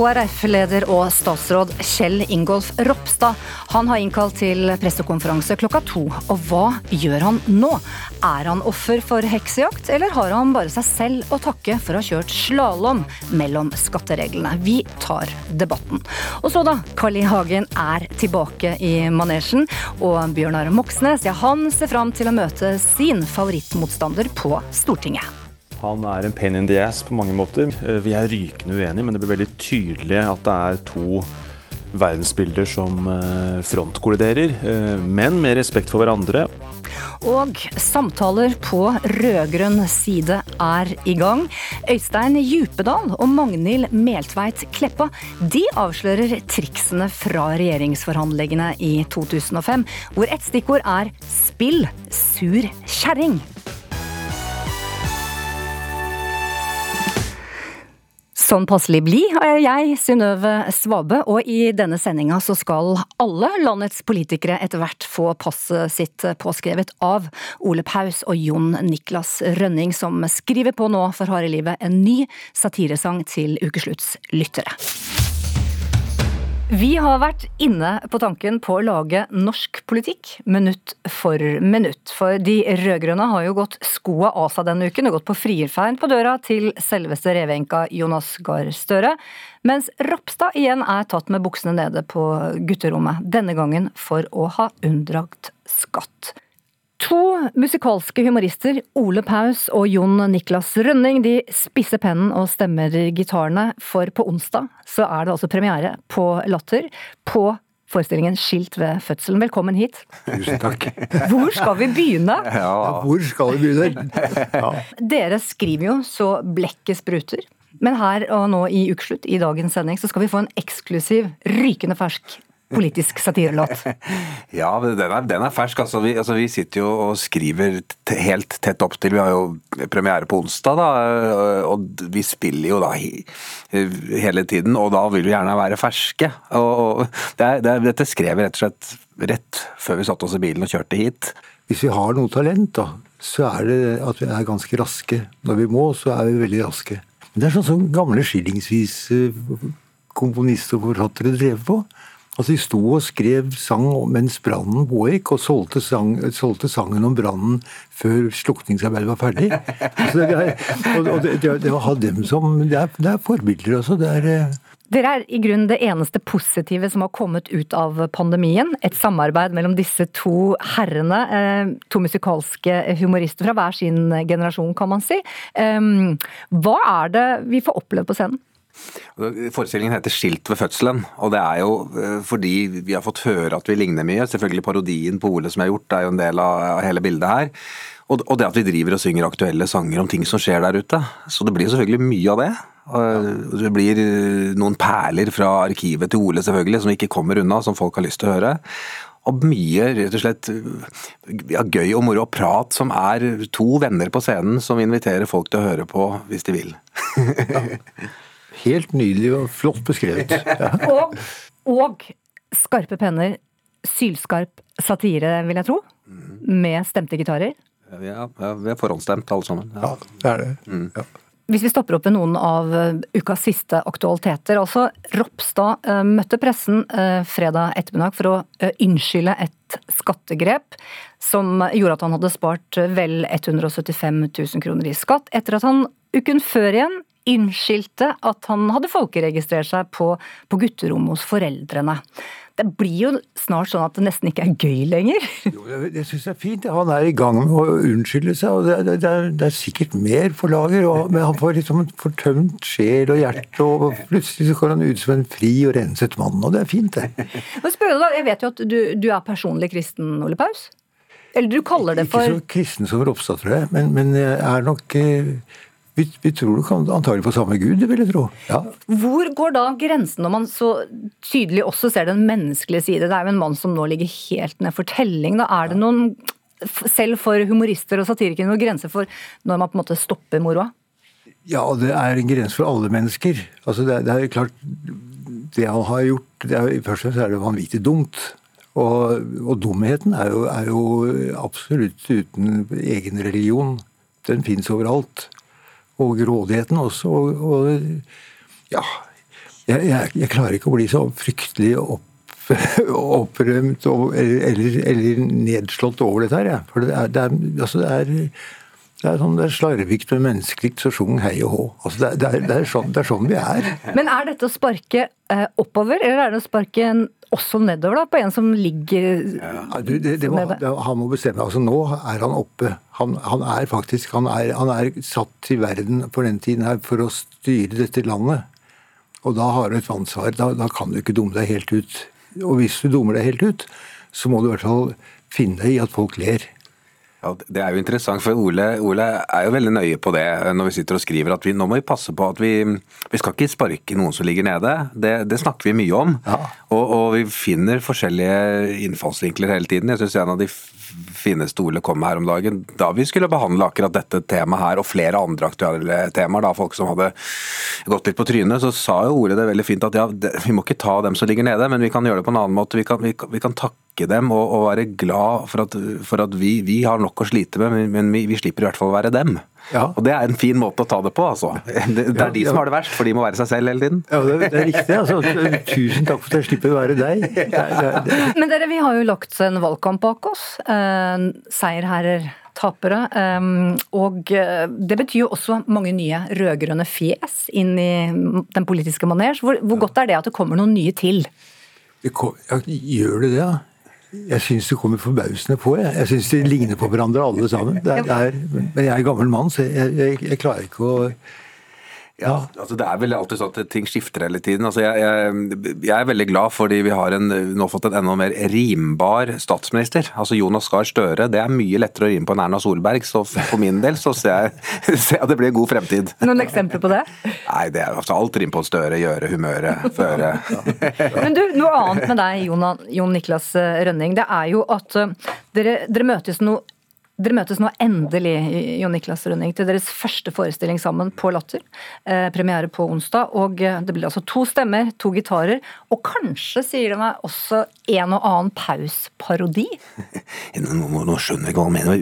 KrF-leder og statsråd Kjell Ingolf Ropstad han har innkalt til pressekonferanse klokka to. Og hva gjør han nå? Er han offer for heksejakt, eller har han bare seg selv å takke for å ha kjørt slalåm mellom skattereglene? Vi tar debatten. Og så da, Carl I. Hagen er tilbake i manesjen, og Bjørnar Moxnes ja, han ser fram til å møte sin favorittmotstander på Stortinget. Han er en pain in the ass på mange måter. Eh, vi er rykende uenige, men det blir veldig tydelig at det er to verdensbilder som eh, frontkolliderer, eh, men med respekt for hverandre. Og samtaler på rød-grønn side er i gang. Øystein Djupedal og Magnhild Meltveit Kleppa de avslører triksene fra regjeringsforhandlingene i 2005, hvor ett stikkord er 'spill sur kjerring'. Sånn passelig blid er jeg, Synnøve Svabe, og i denne sendinga så skal alle landets politikere etter hvert få passet sitt påskrevet av Ole Paus og Jon Niklas Rønning, som skriver på nå for harde livet en ny satiresang til ukeslutts lyttere. Vi har vært inne på tanken på å lage norsk politikk minutt for minutt. For de rød-grønne har jo gått skoa av seg denne uken og gått på frierferd på døra til selveste reveenka Jonas Gahr Støre. Mens Ropstad igjen er tatt med buksene nede på gutterommet. Denne gangen for å ha unndratt skatt. To musikalske humorister, Ole Paus og Jon Niklas Rønning, de spisser pennen og stemmer gitarene, for på onsdag så er det altså premiere på Latter på forestillingen Skilt ved fødselen. Velkommen hit. Tusen takk. Hvor skal vi begynne? Ja, hvor skal vi begynne? Ja. Dere skriver jo så blekket spruter. Men her og nå i ukeslutt, i dagens sending, så skal vi få en eksklusiv, rykende fersk politisk satirelåt? ja, den er, den er fersk. Altså vi, altså vi, sitter jo og skriver helt tett opp til Vi har jo premiere på onsdag, da, og vi spiller jo da hele tiden. Og da vil vi gjerne være ferske. Og, og det er, det er, dette skrev vi rett og slett rett før vi satte oss i bilen og kjørte hit. Hvis vi har noe talent, da, så er det at vi er ganske raske. Når vi må, så er vi veldig raske. Men det er sånn som gamle skillingsvis komponister og forfattere drev på. Altså, De sto og skrev sang mens brannen pågikk, og solgte, sang, solgte, sangen om brannen før slukningsarbeidet var ferdig. Altså, det, er, og, og det, det, å ha dem som Det er, det er forbilder, altså. Det er eh, dere er i grunnen det eneste positive som har kommet ut av pandemien. Et samarbeid mellom disse to herrene. Eh, to musikalske humorister fra hver sin generasjon, kan man si. Hva er det vi får oppleve på scenen? Forestillingen heter 'Skilt ved fødselen', og det er jo eh, fordi vi har fått høre at vi ligner mye. Selvfølgelig parodien på Ole som jeg har gjort, er jo en del av hele bildet her. Og det at vi driver og synger aktuelle sanger om ting som skjer der ute. Så det blir selvfølgelig mye av det. Det blir eh, noen perler fra arkivet til Ole selvfølgelig, som ikke kommer unna, som folk har lyst til å høre. Og mye rett og slett ja, gøy og moro og prat som er to venner på scenen som inviterer folk til å høre på hvis de vil. ja. Helt nydelig og flott beskrevet. Ja. og, og, skarpe penner. Sylskarp satire, vil jeg tro. Med stemte gitarer. Ja, vi er forhåndsstemt alle sammen. Ja, det er det. Mm. Ja. Hvis vi stopper opp ved noen av eh, ukas siste aktualiteter. altså Ropstad uh, møtte pressen uh, fredag ettermiddag for å unnskylde et skattegrep som gjorde at han hadde spart vel 175 000 kroner i skatt, etter at han uken før igjen innskyldte at han hadde folkeregistrert seg på, på gutterommet hos foreldrene. Det blir jo snart sånn at det nesten ikke er gøy lenger. Jo, jeg syns det er fint. Han er i gang med å unnskylde seg. og Det, det, er, det er, sikkert mer for lager, men han får liksom fortømt sjel og hjerte. og Plutselig så går han ut som en fri og renset mann, og det er fint, det. Men spør da, Jeg vet jo at du, du er personlig kristen, Ole Paus? Eller du kaller det for Ikke så kristen som Ropstad, tror jeg, men, men jeg er nok eh, vi, vi tror kan antagelig på samme Gud, vil jeg tro. Ja. Hvor går da grensen når man så tydelig også ser den menneskelige side? Det er jo en mann som nå ligger helt ned for telling. Da er det noen, selv for humorister og satirikere, noen grenser for når man på en måte stopper moroa? Ja, det er en grense for alle mennesker. Altså, det, det er klart Det han har gjort det er, Først og fremst er det vanvittig dumt. Og, og dumheten er jo, er jo absolutt uten egen religion. Den fins overalt og grådigheten også. Og, og, ja jeg, jeg, jeg klarer ikke å bli så fryktelig opp opprømt eller, eller, nedslått over dette her. jeg. For det er, det er, altså det er, det er sånn det er slarvikt, med menneskelig, så sjung hei og hå. Altså det, er, det, er sånn, det er sånn vi er. Men er dette å sparke eh, oppover, eller er det å sparke en, også nedover, da, på en som ligger ja, du, det, må, Han må bestemme. altså Nå er han oppe. Han, han er faktisk han er, han er satt til verden på den tiden her for å styre dette landet. Og da har du et ansvar. Da, da kan du ikke dumme deg helt ut. Og hvis du dummer deg helt ut, så må du i hvert fall finne deg i at folk ler. Ja, Det er jo interessant, for Ole, Ole, er jo veldig nøye på det når vi sitter og skriver. at vi, Nå må vi passe på at vi vi skal ikke sparke noen som ligger nede. Det, det snakker vi mye om. Ja. Og, og, vi finner forskjellige innfallsvinkler hele tiden. Jeg synes en av de fineste Ole kom med her om dagen, da vi skulle behandle akkurat dette temaet her, og flere andre aktuelle temaer, da folk som hadde gått litt på trynet, så sa jo Ole det veldig fint at ja, vi må ikke ta dem som ligger nede, men vi kan gjøre det på en annen måte. Vi kan, vi, vi kan takke dem og, og, være glad for at, for at vi, vi, har nok å slite med, men, men vi, vi slipper i hvert fall å være dem. Ja. Og Det er en fin måte å ta det på. altså. Det, det er ja, de som har det verst, for de må være seg selv hele tiden. Ja, Det, det er riktig. altså. Tusen takk for at jeg slipper å være deg. Det, Men dere, vi har jo lagt en valgkamp bak oss. Eh, seierherrer, tapere. Eh, og eh, det betyr jo også mange nye rød-grønne fjes inn i den politiske manesj. Hvor, hvor, godt er det at det kommer noen nye til? Kom, gjør det det? Ja? Jeg syns det kommer forbausende på. Jeg, jeg syns de ligner på hverandre alle sammen. Det er, er, men jeg er gammel mann, så jeg, jeg, jeg klarer ikke å ja. Altså, det er vel alltid sånn at ting skifter hele tiden. Altså, jeg, jeg, jeg, er veldig glad fordi vi har en, nå fått en enda mer rimbar statsminister. Altså Jonas Gahr Støre. Det er mye lettere å rime på enn Erna Solberg, så for min del så ser jeg, ser at det blir en god fremtid. Noen eksempler på det? Nei, det er altså alt rim på Støre. Gjøre, humøret, føre. Men du, noe annet med deg, Jon, Jon Niklas Rønning. Det er jo at eh, dere, dere møtes noe dere møtes nå endelig Jon Niklas Rønning, til deres første forestilling sammen på Latter. Eh, premiere på onsdag. og eh, Det blir altså to stemmer, to gitarer, og kanskje, sier de meg, også en og annen Paus-parodi? Nå, nå, skjønner jeg ikke hva han mener.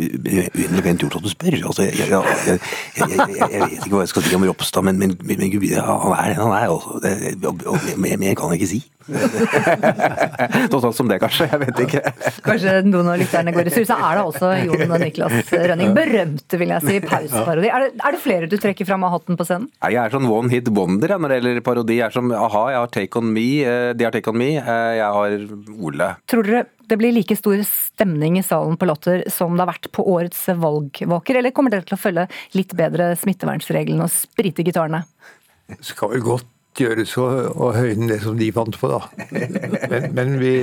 Uendelig gjort at du spør. Altså, jeg, jeg, jeg, jeg, vet ikke hva jeg skal si om Ropstad, men, men, men, men Gud, han er den han er. Altså. Mer kan jeg ikke si. Noe sånt som det, kanskje. Jeg vet ikke. Kanskje noen av lytterne går i sur. Så er det også Jon og Niklas Rønning. Berømte, vil jeg si, pauseparodi. Er, er, det flere du trekker fram av hatten på scenen? Jeg er sånn one hit wonder når det gjelder parodi. Jeg er som a-ha, jeg har Take On Me, eh, de har Take On Me, eh, jeg har Ole. Tror dere det blir like stor stemning i salen på Latter som det har vært på årets valgvaker, eller kommer dere til å følge litt bedre smittevernreglene og sprite gitarene? Det skal vel godt gjøres å, å høyne det som de fant på, da. Men, men vi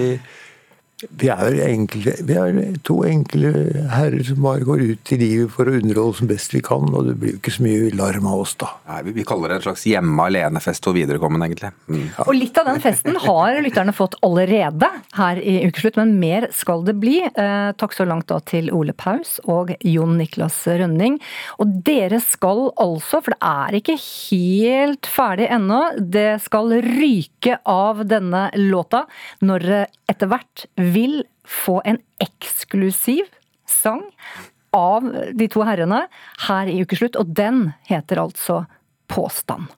vi er, enkle, vi er to enkle herrer som bare går ut i livet for å underholde som best vi kan, og det blir jo ikke så mye larm av oss, da. Nei, vi, vi kaller det en slags hjemme alene-fest for viderekommende, egentlig. Mm. Ja. Og litt av den festen har lytterne fått allerede her i Ukeslutt, men mer skal det bli. Eh, takk så langt da til Ole Paus og Jon Niklas Rønning. Og dere skal altså, for det er ikke helt ferdig ennå, det skal ryke av denne låta når det etter hvert vil få en eksklusiv sang av de to herrene her i Ukeslutt, og den heter altså Påstand.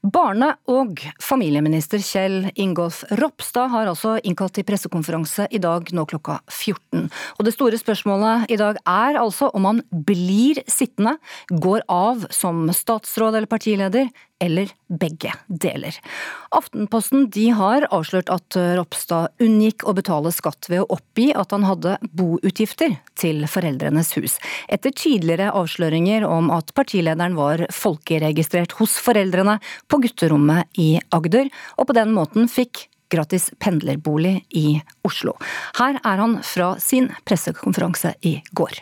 Barne- og familieminister Kjell Ingolf Ropstad har altså innkalt til pressekonferanse i dag nå klokka 14. Og det store spørsmålet i dag er altså om han blir sittende, går av som statsråd eller partileder, eller begge deler. Aftenposten de har avslørt at Ropstad unngikk å betale skatt ved å oppgi at han hadde boutgifter til foreldrenes hus, etter tidligere avsløringer om at partilederen var folkeregistrert hos foreldrene på gutterommet i Agder, og på den måten fikk gratis pendlerbolig i Oslo. Her er han fra sin pressekonferanse i går.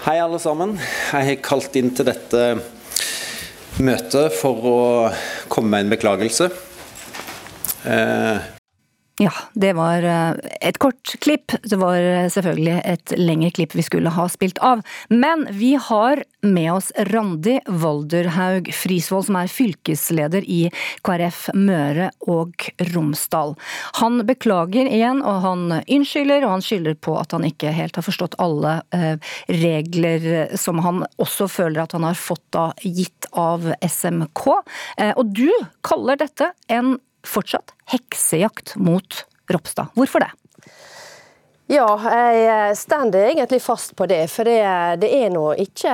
Hei alle sammen. Jeg har kalt inn til dette møte for å komme med en beklagelse. Eh. Ja, det var eh, et kort klipp. Det var eh, selvfølgelig et lengre klipp vi skulle ha spilt av. Men vi har med oss Randi Volderhaug Frisvold, som er fylkesleder i KrF Møre og Romsdal. Han beklager igjen, og han unnskylder, og han skylder på at han ikke helt har forstått alle eh, regler som han også føler at han har fått da gitt av SMK. Eh, og du kaller dette en fortsatt heksejakt mot Ropstad. Hvorfor det? Ja, jeg stender egentlig fast på det. For det, det er nå ikke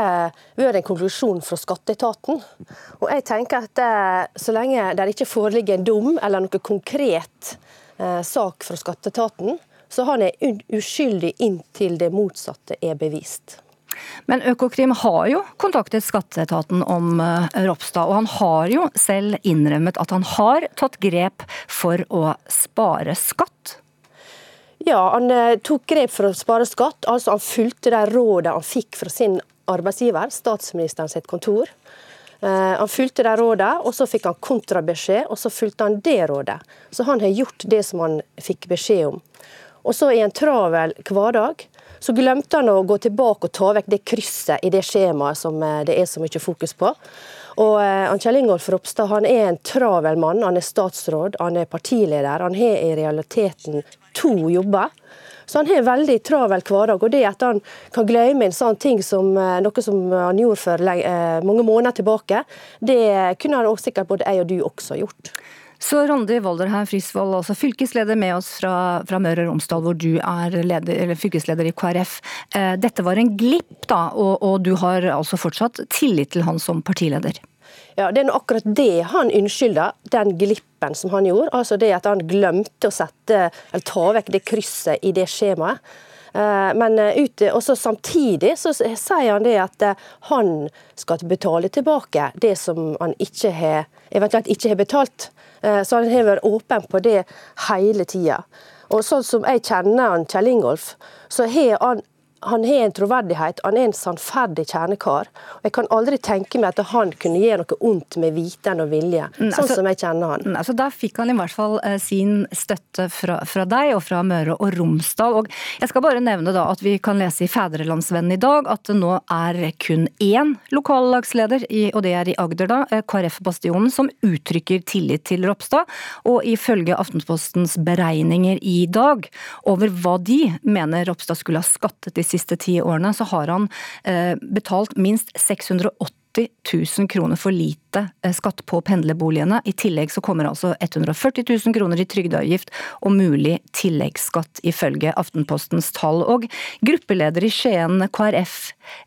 vært en konklusjon fra skatteetaten. Og jeg tenker at det, så lenge det ikke foreligger en dom eller noe konkret eh, sak fra skatteetaten, så han er uskyldig inntil det motsatte er bevist. Men Økokrim har jo kontaktet skatteetaten om uh, Ropstad, og han har jo selv innrømmet at han har tatt grep for å spare skatt. Ja, han uh, tok grep for å spare skatt. altså Han fulgte de rådene han fikk fra sin arbeidsgiver, statsministeren sitt kontor. Uh, han fulgte de rådene, og så fikk han kontrabeskjed, og så fulgte han det rådet. Så han har gjort det som han fikk beskjed om. Og så i en travel hverdag så glemte han å gå tilbake og ta vekk det krysset i det skjemaet som eh, det er så mye fokus på. Og eh, Kjell Ingolf Ropstad han er en travel mann. Han er statsråd, han er partileder. Han har i realiteten to jobber. Så han har en veldig travel hverdag. og Det at han kan glemme en sånn ting som eh, noe som han gjorde for mange måneder tilbake, det kunne han sikkert både jeg og du også gjort. Så Randi Volderheim Frisvold, altså fylkesleder med oss fra, fra Møre og Romsdal, hvor du er leder, fylkesleder i KrF. Eh, dette var en glipp, da, og, og, du har altså fortsatt tillit til han som partileder? Ja, Det er akkurat det han unnskylder, den glippen som han gjorde. Altså det at han glemte å sette, eller ta vekk det krysset i det skjemaet. Eh, men ut, også samtidig så sier han det at han skal betale tilbake det som han ikke har, eventuelt ikke har betalt. Eh, så han har vært åpen på det hele tida. Og sånn som jeg kjenner han Kjell Ingolf, så har han han har en troverdighet, han er en sannferdig kjernekar. Og Jeg kan aldri tenke meg at han kunne gjøre noe ondt med viten og vilje, mm, sånn altså, som jeg kjenner han. Nei, altså, Da fikk han i hvert fall eh, sin støtte fra, fra, deg og fra Møre og Romsdal. Og jeg skal bare nevne da at vi kan lese i Fædrelandsvennen i dag at det nå er kun én lokallagsleder, i, og det er i Agder, da, eh, KrF-bastionen, som uttrykker tillit til Ropstad. Og ifølge Aftenpostens beregninger i dag over hva de mener Ropstad skulle ha skattet i siste ti årene, så har han eh, betalt minst 680 000 kroner for lite eh, skatt på pendlerboligene. I tillegg så kommer altså 140 000 kroner i trygdeavgift og mulig tilleggsskatt, ifølge Aftenpostens tall. Og gruppeleder i Skien KrF,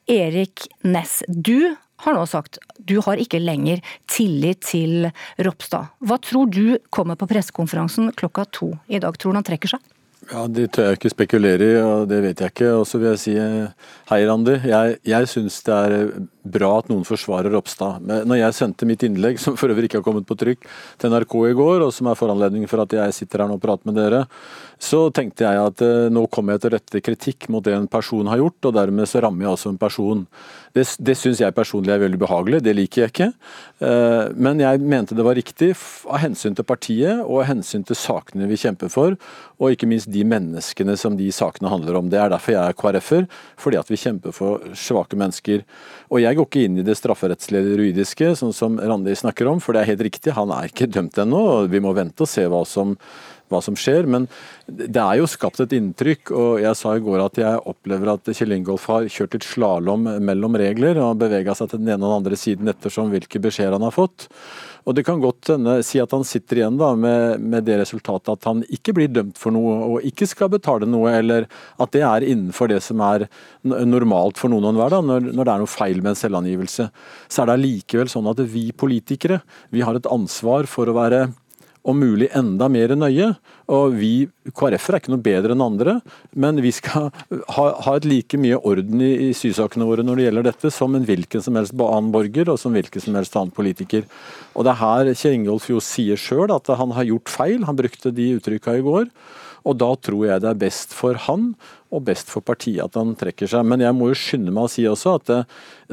Erik Næss, du har nå sagt du har ikke lenger tillit til Ropstad. Hva tror du kommer på pressekonferansen klokka to i dag? Tror du han trekker seg? Ja, Det tør jeg ikke spekulere i, og det vet jeg ikke. Og så vil jeg si hei, Randi. Jeg, jeg syns det er bra at noen forsvarer Ropstad. Men når jeg sendte mitt innlegg, som for øvrig ikke har kommet på trykk, til NRK i går, og som er foranledningen for at jeg sitter her nå og prater med dere, så tenkte jeg at eh, nå kommer jeg til å rette kritikk mot det en person har gjort, og dermed så rammer jeg også en person. Det, det syns jeg personlig er veldig behagelig, det liker jeg ikke. Eh, men jeg mente det var riktig av hensyn til partiet og av hensyn til sakene vi kjemper for, og ikke minst de menneskene som de sakene handler om. Det er derfor jeg er KrF-er, fordi at vi kjemper for svake mennesker. Og jeg går ikke inn i det strafferettslige juridiske, sånn som Randi snakker om, for det er helt riktig, han er ikke dømt ennå. Vi må vente og se hva som hva som skjer. Men det er jo skapt et inntrykk, og jeg sa i går at jeg opplever at Kjell Ingolf har kjørt litt slalåm mellom regler og bevega seg til den ene og den andre siden ettersom hvilke beskjeder han har fått. Og Det kan godt hende si at han sitter igjen da med, med, det resultatet at han ikke blir dømt for noe og ikke skal betale noe, eller at det er innenfor det som er normalt for noen og enhver når, når det er noe feil med en selvangivelse. Så er det allikevel sånn at vi politikere vi har et ansvar for å være om mulig enda mer nøye. Og vi KrF-er er ikke noe bedre enn andre, men vi skal ha, ha et like mye orden i, i sysakene våre når det gjelder dette, som en hvilken som helst annen borger og som hvilken som helst annen politiker. Og det er her Kjell Ingolf jo sier sjøl at han har gjort feil, han brukte de uttrykka i går. Og da tror jeg det er best for han og best for partiet at han trekker seg. Men jeg må jo skynde meg å si også at det,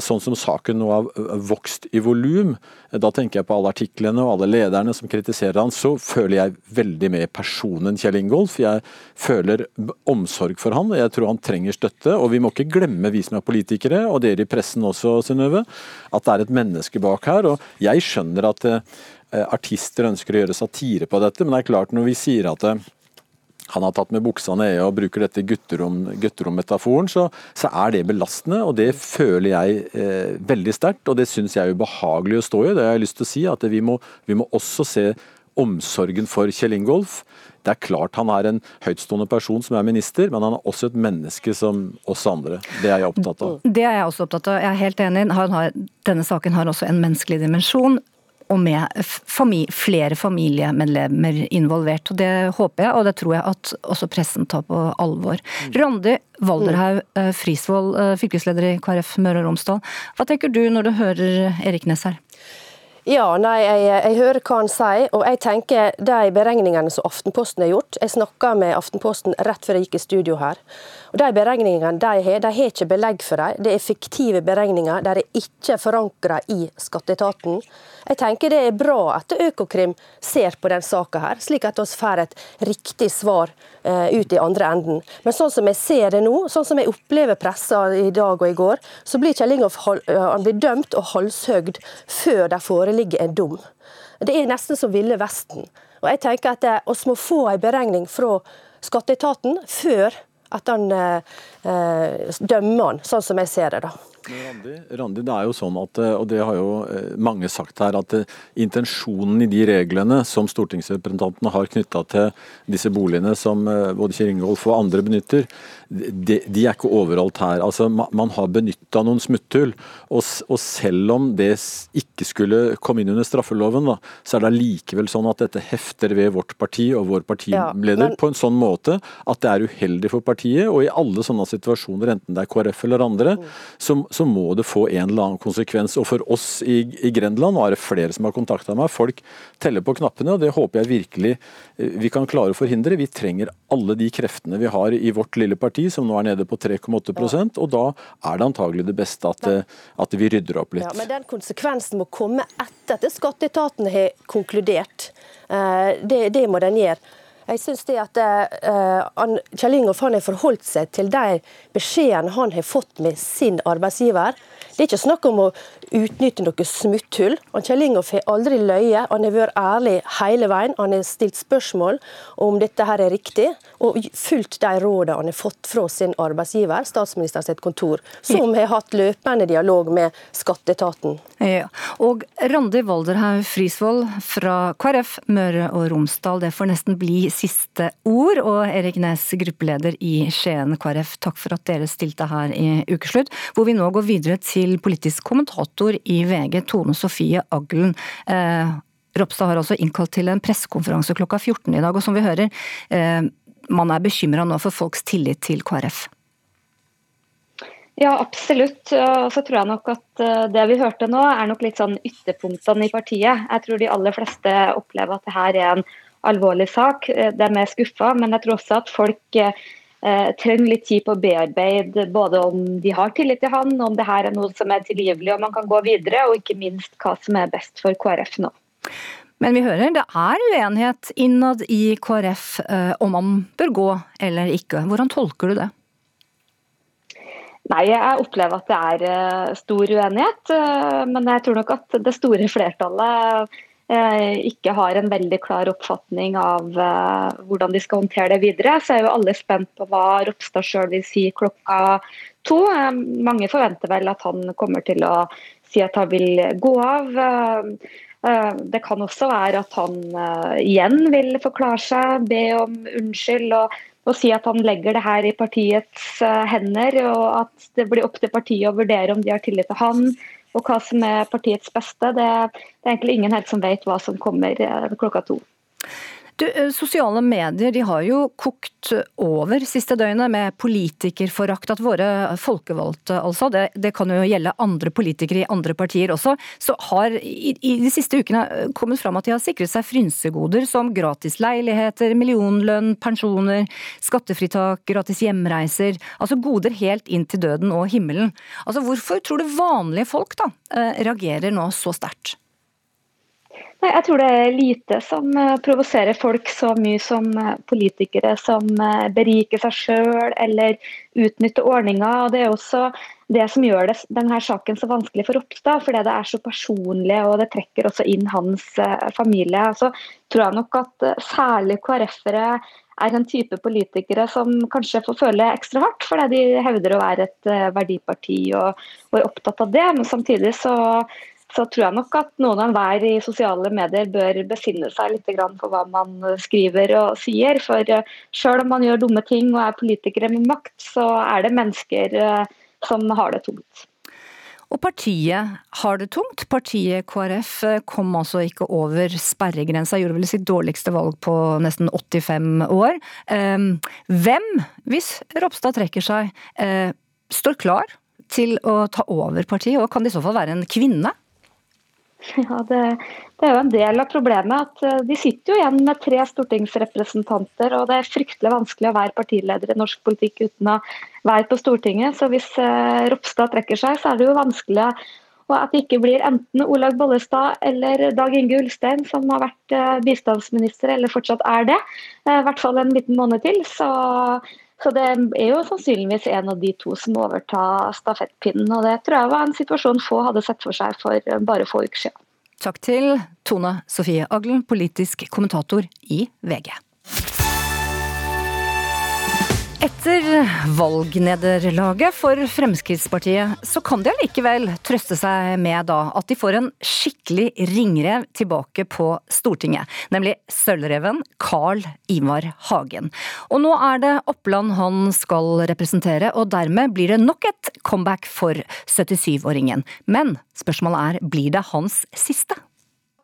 sånn som saken nå har vokst i volum, da tenker jeg på alle artiklene og alle lederne som kritiserer han, så føler jeg veldig med personen Kjell Ingolf. Jeg føler omsorg for han, og jeg tror han trenger støtte. Og vi må ikke glemme, vi som er politikere, og dere i pressen også, Synnøve, at det er et menneske bak her. Og jeg skjønner at eh, artister ønsker å gjøre satire på dette, men det er klart når vi sier at han har tatt med buksa nede og bruker dette gutterom-metaforen, så, så, er det belastende. Og det føler jeg eh, veldig sterkt, og det syns jeg er ubehagelig å stå i. Det har jeg lyst til å si, at vi må, vi må også se omsorgen for Kjell Ingolf. Det er klart han er en høytstående person som er minister, men han er også et menneske som oss andre. Det er jeg opptatt av. Det er jeg også opptatt av. Jeg er helt enig. denne saken har også en menneskelig dimensjon og med familie, flere familiemedlemmer involvert. og Det håper jeg, og det tror jeg at også pressen tar på alvor. Randi Valderhaug eh, Frisvold, eh, fylkesleder i KrF Møre og Romsdal. Hva tenker du når du hører Erik Næss her? Ja, nei, jeg, jeg, hører hva han sier, og jeg tenker de beregningene som Aftenposten har gjort Jeg snakka med Aftenposten rett før jeg gikk i studio her. og De beregningene de har, de har ikke belegg for dem. Det er fiktive beregninger. De er ikke forankra i skatteetaten. Jeg tenker det er bra at Økokrim ser på den saka her, slik at vi får et riktig svar eh, ut i andre enden. Men sånn som jeg ser det nå, sånn som jeg opplever pressa i dag og i går, så blir Kjell Ingolf uh, dømt og halshøgd før det foreligger en dom. Det er nesten som Ville Vesten. Og jeg tenker at Vi eh, må få en beregning fra skatteetaten før at han eh, dømmer han, sånn som jeg ser det. da. Randi, Randi, det er jo sånn at, eh, og det har jo eh, mange sagt her, at eh, intensjonen i de reglene som stortingsrepresentantene har knytta til disse boligene som både Kjell Ingolf og andre benytter, de, de, er ikke overalt her. Altså, Man har benytta noen smutthull. Og, og, selv om det ikke skulle komme inn under straffeloven, da, så er det likevel sånn at dette hefter ved vårt parti og vår partileder ja, men... på en sånn måte at det er uheldig for partiet. Og i alle sånne situasjoner, enten det er KrF eller andre, mm. så, så, må det få en eller annen konsekvens. Og for oss i, i Grenland, nå er det flere som har kontakta meg, folk teller på knappene, og det håper jeg virkelig eh, vi kan klare å forhindre. Vi trenger alle de kreftene vi har i vårt lille parti parti som nå er nede på 3,8 ja. og da er det antagelig det beste at, at, vi rydder opp litt. Ja, men den konsekvensen må komme etter at skatteetaten har konkludert. Eh, det, det må den gjøre. Jeg synes det at uh, Kjell Ingolf har forholdt seg til de beskjedene han har fått med sin arbeidsgiver. Det er ikke snakk om å utnytte noe smutthull. Kjell Ingolf har aldri løyet, han har vært ærlig hele veien. Han har stilt spørsmål om dette her er riktig, og fulgt de rådene han har fått fra sin arbeidsgiver, statsministerens kontor, som har hatt løpende dialog med skatteetaten. Ja. Og Randi Walderhaug Frisvold fra KrF Møre og Romsdal, det får nesten bli siste ord. Og Erik Næss, gruppeleder i Skien KrF, takk for at dere stilte her i Ukeslutt, hvor vi nå går videre til til politisk kommentator i VG, Tone Sofie Aglen. Eh, Ropstad har altså innkalt til en pressekonferanse klokka 14 i dag, og som vi hører, eh, man er bekymra nå for folks tillit til KrF. Ja, absolutt. Og så tror jeg nok at eh, det vi hørte nå, er nok litt sånn ytterpunktene i partiet. Jeg tror de aller fleste opplever at det her er en alvorlig sak. Eh, de er skuffa, men jeg tror også at folk eh, trenger litt tid på å bearbeide både om de har tillit til han, om det her er noe som er tilgivelig og man kan gå videre, og ikke minst hva som er best for KrF nå. Men vi hører det er uenighet innad i KrF eh, om man bør gå eller ikke. Hvordan tolker du det? Nei, Jeg opplever at det er eh, stor uenighet. Eh, men jeg tror nok at det store flertallet ikke har en veldig klar oppfatning av eh, hvordan de skal håndtere det videre, så er jo alle spent på hva Ropstad sjøl vil si klokka to. Eh, mange forventer vel at han kommer til å si at han vil gå av. Det kan også være at han igjen vil forklare seg, be om unnskyld og, og si at han legger det her i partiets hender, og at det blir opp til partiet å vurdere om de har tillit til han og hva som er partiets beste, det, det er egentlig ingen helt som vet hva som kommer eh, klokka to. Du, eh, Sosiale medier de har jo kokt over siste døgnet med politikerforakt. At våre folkevalgte, altså, det, det, kan jo gjelde andre politikere i andre partier også, så har i, i, de siste ukene kommet fram at de har sikret seg frynsegoder som gratis leiligheter, millionlønn, pensjoner, skattefritak, gratis hjemreiser. Altså goder helt inn til døden og himmelen. Altså Hvorfor tror du vanlige folk da eh, reagerer nå så sterkt? Nei, jeg tror det er lite som eh, provoserer folk så mye som eh, politikere som eh, beriker seg sjøl eller utnytter ordninger. Det er også det som gjør det, denne saken så vanskelig for Ropstad, fordi det er så personlig og det trekker også inn hans familie. Så tror jeg nok at særlig KrF-ere er en type politikere som kanskje får føle ekstra hardt, fordi de hevder å være et verdiparti og, og er opptatt av det. Men samtidig så, så tror jeg nok at noen av enhver i sosiale medier bør besinne seg litt for hva man skriver og sier. For selv om man gjør dumme ting og er politikere med makt, så er det mennesker som har det tungt. Og partiet har det tungt. Partiet KrF kom altså ikke over sperregrensa, gjorde vel sitt dårligste valg på nesten 85 år. Ehm, hvem, hvis Ropstad trekker seg, eh, står klar til å ta over partiet, og kan det i så fall være en kvinne? Ja, det, det, er jo en del av problemet at eh, de sitter jo igjen med tre stortingsrepresentanter, og det er fryktelig vanskelig å være partileder i norsk politikk uten å være på Stortinget. Så hvis eh, Ropstad trekker seg, så er det jo vanskelig at det ikke blir enten Olaug Bollestad eller Dag Inge Ulstein som har vært eh, bistandsminister, eller fortsatt er det. I hvert fall en liten måned til. Så, så det er jo sannsynligvis en av de to som overtar stafettpinnen. Og det tror jeg var en situasjon få hadde sett for seg for bare få uker siden. Takk til Tone Sofie Aglen, politisk kommentator i VG. Etter valgnederlaget for Fremskrittspartiet, så kan de allikevel trøste seg med da at de får en skikkelig ringrev tilbake på Stortinget. Nemlig sølvreven Carl Ivar Hagen. Og nå er det Oppland han skal representere, og dermed blir det nok et comeback for 77-åringen. Men spørsmålet er, blir det hans siste?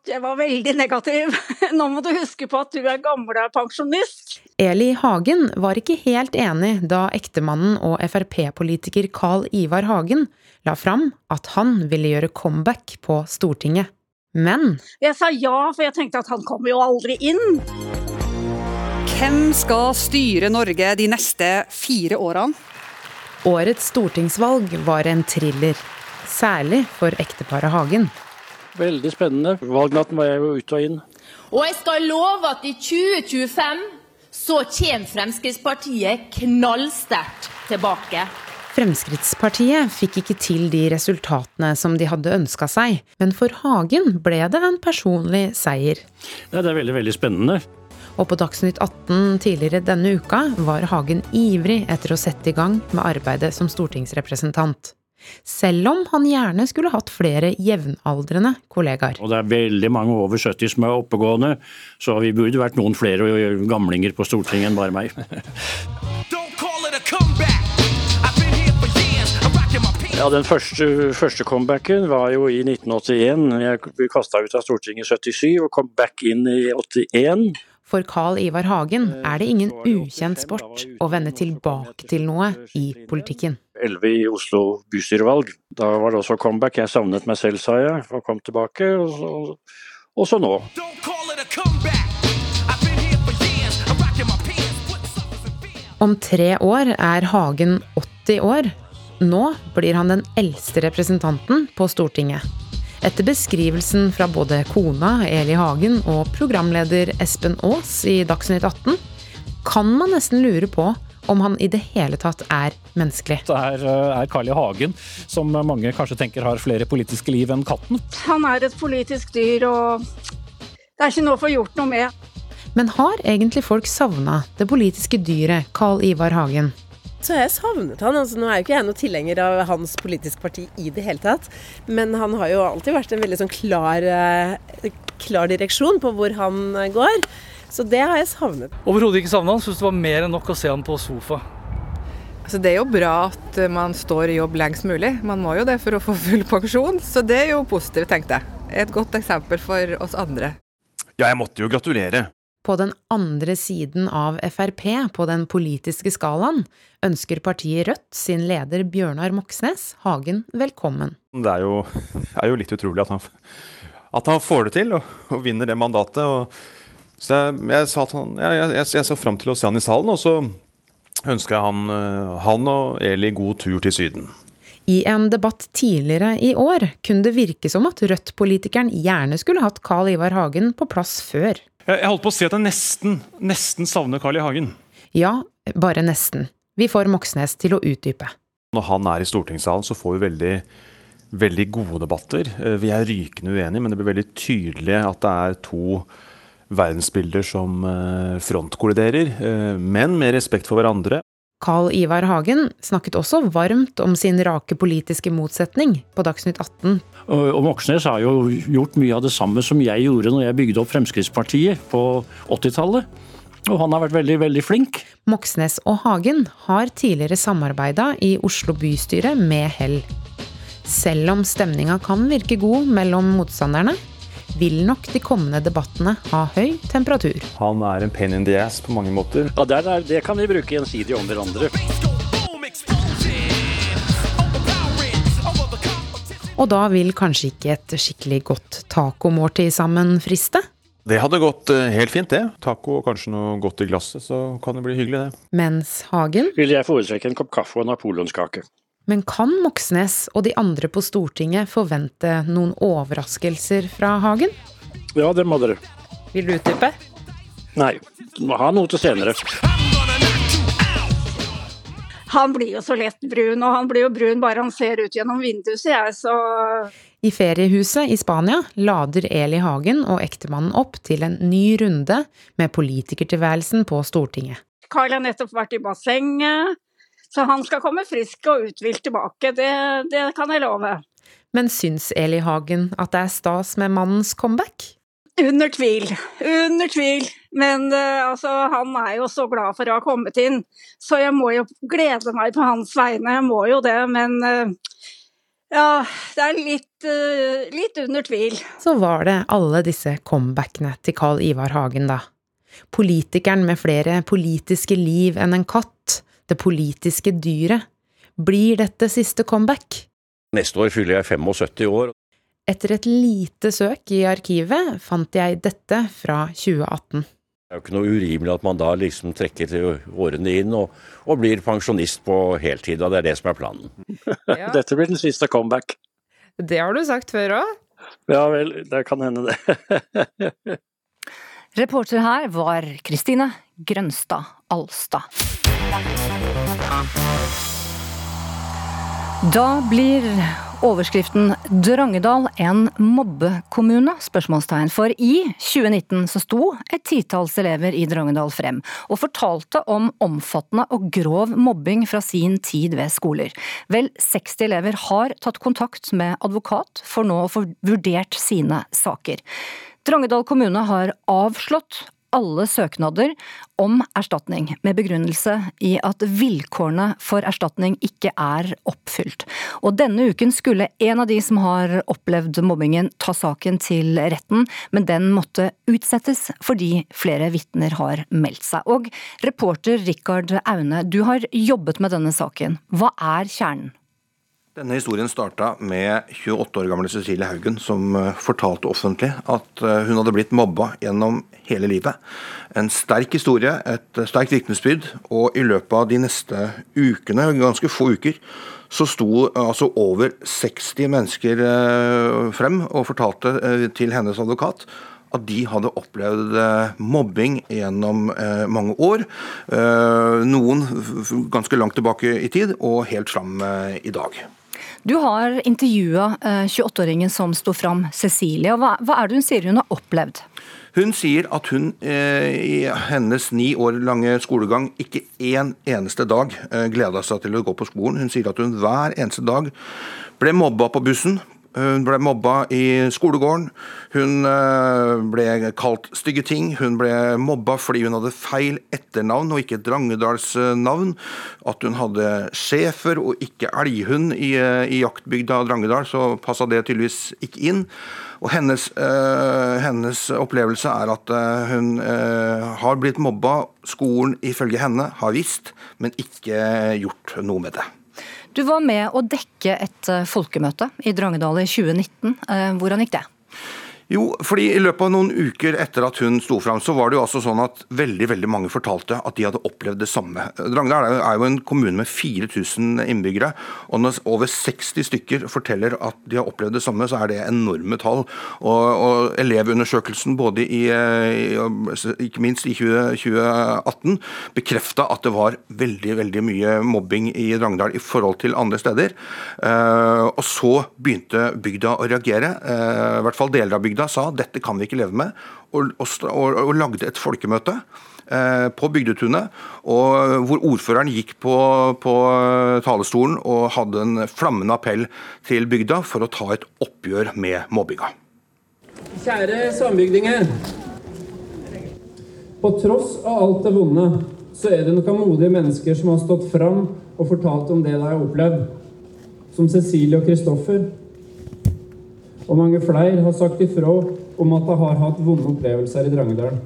Jeg var veldig negativ. Nå må du huske på at du er gammel og pensjonist. Eli Hagen var ikke helt enig da ektemannen og Frp-politiker Carl Ivar Hagen la fram at han ville gjøre comeback på Stortinget. Men Jeg sa ja, for jeg tenkte at han kommer jo aldri inn. Hvem skal styre Norge de neste fire årene? Årets stortingsvalg var en thriller. Særlig for ekteparet Hagen. Veldig spennende. Valgnatten var jeg jo ute og inn. Og jeg skal love at i 2025 så kommer Fremskrittspartiet knallsterkt tilbake. Fremskrittspartiet fikk ikke til de resultatene som de hadde ønska seg, men for Hagen ble det en personlig seier. Ja, det er veldig, veldig spennende. Og på Dagsnytt 18 tidligere denne uka var Hagen ivrig etter å sette i gang med arbeidet som stortingsrepresentant. Selv om han gjerne skulle hatt flere jevnaldrende kollegaer. Og det er veldig mange over 70 som er oppegående, så vi burde vært noen flere gamlinger på Stortinget enn bare meg. Ja, Den første, første, comebacken var jo i 1981. Jeg ble kasta ut av Stortinget i 77 og kom back inn i 81. For Carl Ivar Hagen er det ingen ukjent sport å vende tilbake til noe i politikken. 11 i Oslo bystyrevalg. Da var det også comeback. Jeg savnet meg selv, sa jeg, og kom tilbake. Og så, og så nå. Om tre år er Hagen 80 år. Nå blir han den eldste representanten på Stortinget. Etter beskrivelsen fra både kona Eli Hagen og programleder Espen Aas i Dagsnytt 18 kan man nesten lure på om han i det hele tatt er menneskelig. Det er, eh, er Carl I. Hagen, som mange kanskje tenker har flere politiske liv enn katten. Han er et politisk dyr, og det er ikke noe å få gjort noe med. Men har egentlig folk savna det politiske dyret Carl Ivar Hagen? Så jeg savnet han. altså Nå er jo ikke jeg noen tilhenger av hans politiske parti i det hele tatt. Men han har jo alltid vært en veldig sånn klar, eh, klar direksjon på hvor han går. Så det har jeg savnet. Overhodet ikke savna han. Syns det var mer enn nok å se han på sofa. Altså det er jo bra at man står i jobb lengst mulig. Man må jo det for å få full pensjon. Så det er jo positivt, tenkte jeg. Et godt eksempel for oss andre. Ja, jeg måtte jo gratulere. På den andre siden av Frp på den politiske skalaen ønsker partiet Rødt sin leder Bjørnar Moxnes Hagen velkommen. Det er jo, er jo litt utrolig at han, at han, får det til og, og vinner det mandatet. og så jeg, jeg, han, jeg, jeg, så fram til å se han i salen, og så ønska jeg han, eh, han og Eli god tur til Syden. I en debatt tidligere i år kunne det virke som at Rødt-politikeren gjerne skulle hatt Carl Ivar Hagen på plass før. Jeg holdt på å si at jeg nesten, nesten savner Carl I. Hagen. Ja, bare nesten. Vi får Moxnes til å utdype. Når han er i stortingssalen, så får vi veldig, veldig gode debatter. Eh, vi er rykende uenige, men det blir veldig tydelig at det er to verdensbilder som frontkolliderer, men med respekt for hverandre. Carl Ivar Hagen snakket også varmt om sin rake politiske motsetning på Dagsnytt 18. Og Moxnes har jo gjort mye av det samme som jeg gjorde når jeg bygde opp Fremskrittspartiet på 80-tallet. Og han har vært veldig, veldig flink. Moxnes og Hagen har tidligere samarbeida i Oslo bystyre med hell. Selv om stemninga kan virke god mellom motstanderne, vil nok de kommende debattene ha høy temperatur. Han er en pain in the ass på mange måter. Ja, det, er, det kan vi bruke gjensidig om hverandre. Og da vil kanskje ikke et skikkelig godt tacomåltid sammen friste? Det hadde gått eh, helt fint, det. Taco og kanskje noe godt i glasset, så kan det bli hyggelig, det. Mens Hagen Vil jeg foretrekke en kopp kaffe og napoleonskake. Men kan Moxnes og de andre på Stortinget forvente noen overraskelser fra Hagen? Ja, det må dere. Vil du utdype? Nei, du må ha noe til senere. Han blir jo så lett brun, og han blir jo brun bare han ser ut gjennom vinduet, sier jeg, så I feriehuset i Spania lader Eli Hagen og ektemannen opp til en ny runde med politikertilværelsen på Stortinget. Carl har nettopp vært i bassenget, så han skal komme frisk og uthvilt tilbake, det, det kan jeg love. Men syns Eli Hagen at det er stas med mannens comeback? Under tvil. Under tvil. Men uh, altså, han er jo så glad for å ha kommet inn, så jeg må jo glede meg på hans vegne. Jeg må jo det, men uh, ja, det er litt, uh, litt under tvil. Så var det alle disse comebackene til Carl Ivar Hagen, da. Politikeren med flere politiske liv enn en katt, det politiske dyret. Blir dette siste comeback? Neste år fyller jeg 75 år. Etter et lite søk i arkivet fant jeg dette fra 2018. Det er jo ikke noe urimelig at man da liksom trekker årene inn og, og blir pensjonist på heltid, og det er det som er planen. Ja. Dette blir den siste comeback. Det har du sagt før òg? Ja vel, det kan hende det. Reporter her var Kristine Grønstad Alstad. Da blir overskriften 'Drangedal en mobbekommune?' spørsmålstegn. For i 2019 så sto et titalls elever i Drangedal frem og fortalte om omfattende og grov mobbing fra sin tid ved skoler. Vel 60 elever har tatt kontakt med advokat for nå å få vurdert sine saker. Drangedal kommune har avslått alle søknader om erstatning, med begrunnelse i at vilkårene for erstatning ikke er oppfylt. Og denne uken skulle en av de som har opplevd mobbingen ta saken til retten, men den måtte utsettes fordi flere vitner har meldt seg. Og reporter Rikard Aune, du har jobbet med denne saken. Hva er kjernen? Denne historien starta med 28 år gamle Cecilie Haugen, som eh, fortalte offentlig at eh, hun hadde blitt mobba gjennom hele livet. En sterk historie, et sterkt vitnesbyrd, og i løpet av de neste ukene, ganske få uker, så sto eh, altså over 60 mennesker frem og fortalte til hennes advokat at de hadde opplevd mobbing gjennom mange år. Noen ganske langt tilbake i tid, og helt fram i dag. Du har intervjua 28-åringen eh, som sto fram, Cecilie. Hva, hva er det hun sier hun har opplevd? Hun sier at hun eh, i hennes ni år lange skolegang ikke en eneste dag eh, gleda seg til å gå på skolen. Hun sier at hun hver eneste dag ble mobba på bussen, hun ble mobba i skolegården. Hun eh, ble kalt stygge ting. Hun ble mobba fordi hun hadde feil etternavn og ikke Drangedalsnavn. At hun hadde schæfer og ikke elghund i, eh, i jaktbygda Drangedal, så passa det tydeligvis ikke inn. Og hennes, øh, hennes, opplevelse er at hun øh, har blitt mobba. Skolen ifølge henne har visst, men ikke gjort noe med det. Du var med å dekke et eh, folkemøte i Drangedal i 2019. Eh, hvordan gikk det? Jo, fordi i løpet av noen uker etter at hun sto fram, så var det jo altså sånn at veldig veldig mange fortalte at de hadde opplevd det samme. Drangedal er jo en kommune med 4000 innbyggere, og når over 60 stykker forteller at de har opplevd det samme, så er det enorme tall. Og, og Elevundersøkelsen både i, ikke minst i 20, 2018 bekrefta at det var veldig veldig mye mobbing i Drangedal i forhold til andre steder. Uh, og så begynte bygda å reagere, uh, i hvert fall deler av bygda bygda sa dette kan vi ikke leve med, og, og, og, og lagde et folkemøte eh, på Bygdetunet, hvor ordføreren gikk på, på, talerstolen og hadde en flammende appell til bygda for å ta et oppgjør med mobbinga. Kjære sambygdinger. På tross av alt det vonde, så er det noen modige mennesker som har stått fram og fortalt om det de har opplevd. Som Cecilie og Kristoffer og mange flere har sagt ifra om at de har hatt vonde opplevelser i Drangedal.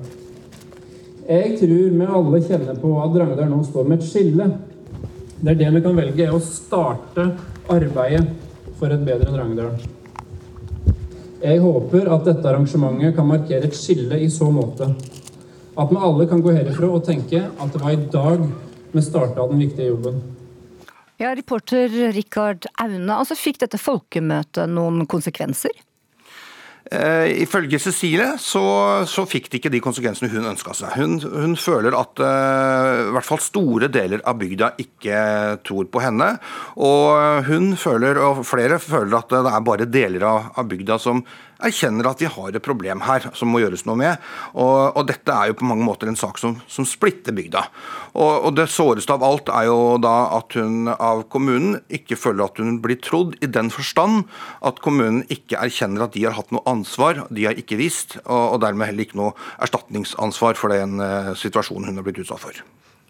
Jeg tror vi alle kjenner på at Drangedal nå står med et skille. Det er det vi kan velge, er å starte arbeidet for et bedre Drangedal. Jeg håper at dette arrangementet kan markere et skille i så måte. At vi alle kan gå herifra og tenke at det var i dag vi starta den viktige jobben. Ja, Reporter Rikard Aune, altså fikk dette folkemøtet noen konsekvenser? Eh, ifølge Cecilie så, så, fikk det ikke de konsekvensene hun ønska seg. Hun, hun, føler at eh, i hvert fall store deler av bygda ikke tror på henne. Og hun føler, og flere føler at det er bare deler av, av bygda som erkjenner at vi har et problem her som må gjøres noe med. Og, og dette er jo på mange måter en sak som, som splitter bygda. Og, og, det såreste av alt er jo da at hun av kommunen ikke føler at hun blir trodd, i den forstand at kommunen ikke erkjenner at de har hatt noe ansvar, de har ikke visst, og, og dermed heller ikke noe erstatningsansvar for den uh, situasjonen hun har blitt utsatt for.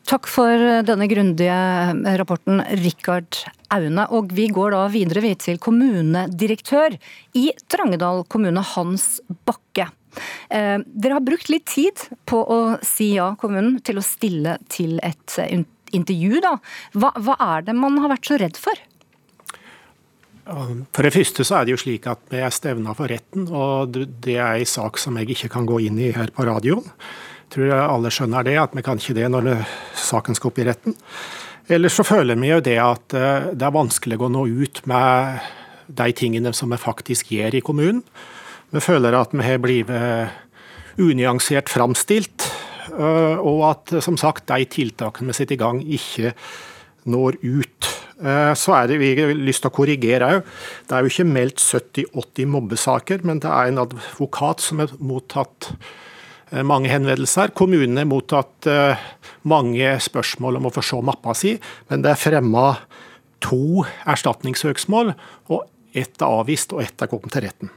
Takk for eh, denne grundige eh, rapporten, Rikard Aune. Og vi går da videre til kommunedirektør i Drangedal kommune, Hans Bakke. Eh, dere har brukt litt tid på å si ja, kommunen, til å stille til et intervju. da. Hva, hva er det man har vært så redd for? For det første så er det jo slik at vi er stevna for retten, og det er en sak som jeg ikke kan gå inn i her på radioen tror jeg alle skjønner det, at vi kan ikke det når det, saken skal opp i retten. Ellers så føler vi jo det at eh, det er vanskelig å nå ut med de tingene som vi faktisk gjør i kommunen. Vi føler at vi har blitt unyansert framstilt, eh, og at som sagt de tiltakene vi setter i gang, ikke når ut. Eh, så er det vi har lyst til å korrigere òg. Det er jo ikke meldt 70-80 mobbesaker, men det er en advokat som har mottatt mange henvendelser. Kommunene har mottatt eh, mange spørsmål om å få se mappa si, men det er fremma to erstatningssøksmål, og ett er avvist og ett er kommet til retten.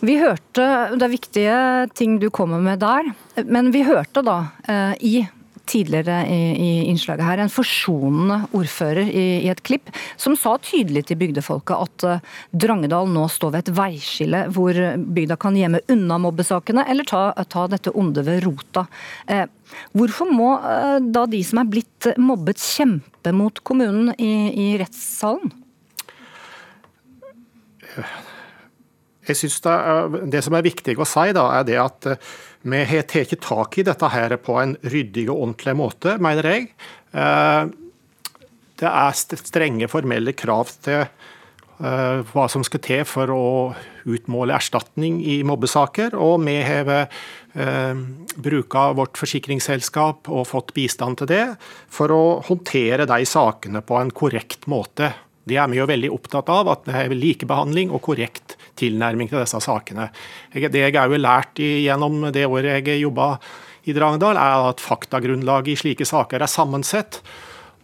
Vi hørte, Det er viktige ting du kommer med der, men vi hørte da eh, i tidligere i, i, innslaget her, en forsonende ordfører i, i, et klipp, som sa tydelig til bygdefolket at uh, Drangedal nå står ved et veiskille hvor bygda kan gjemme unna mobbesakene, eller ta, ta dette onde ved rota. Uh, hvorfor må uh, da de som er blitt mobbet, kjempe mot kommunen i, i rettssalen? Jeg synes det, det, som er viktig å si, da, er det at vi har tatt tak i dette her på en ryddig og ordentlig måte, mener jeg. Eh, det er strenge formelle krav til eh, hva som skal til for å utmåle erstatning i mobbesaker. Og vi har eh, bruka vårt forsikringsselskap og fått bistand til det, for å håndtere de sakene på en korrekt måte. Det er vi jo veldig opptatt av, at vi har likebehandling og korrekt tilnærming til disse sakene. Det jeg har lært gjennom det året jeg jobba i Drangedal, er at faktagrunnlaget i slike saker er sammensett.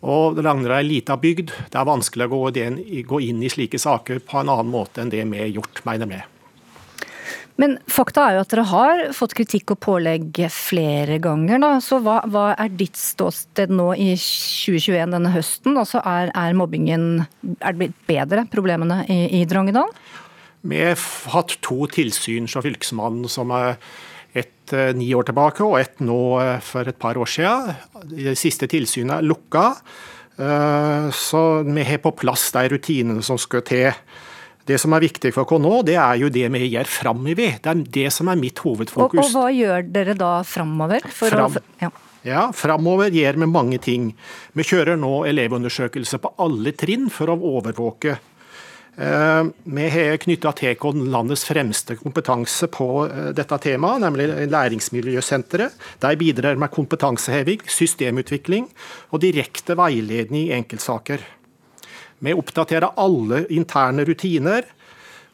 Og Drangedal er ei lita bygd. Det er vanskelig å gå inn i slike saker på en annen måte enn det vi har gjort, mener vi. Men fakta er jo at dere har fått kritikk og pålegg flere ganger. Da. Så hva, hva, er ditt ståsted nå i 2021 denne høsten? Altså er, er mobbingen er det blitt bedre, problemene i, i Drangedal? Vi har hatt to tilsyn fra Fylkesmannen som er et eh, ni år tilbake og et nå eh, for et par år siden. Det siste tilsynet er lukka. Eh, så vi har på plass de rutinene som skal til. Det som er viktig for oss nå, det er jo det vi gjør framover. Det er det som er mitt hovedfokus. Og, og hva gjør dere da framover? Fram, ja. ja, framover gjør vi mange ting. Vi kjører nå elevundersøkelse på alle trinn for å overvåke vi har knytta til landets fremste kompetanse på eh, dette temaet, nemlig Læringsmiljøsenteret. De bidrar med kompetanseheving, systemutvikling og direkte veiledning i enkeltsaker. Vi oppdaterer alle interne rutiner.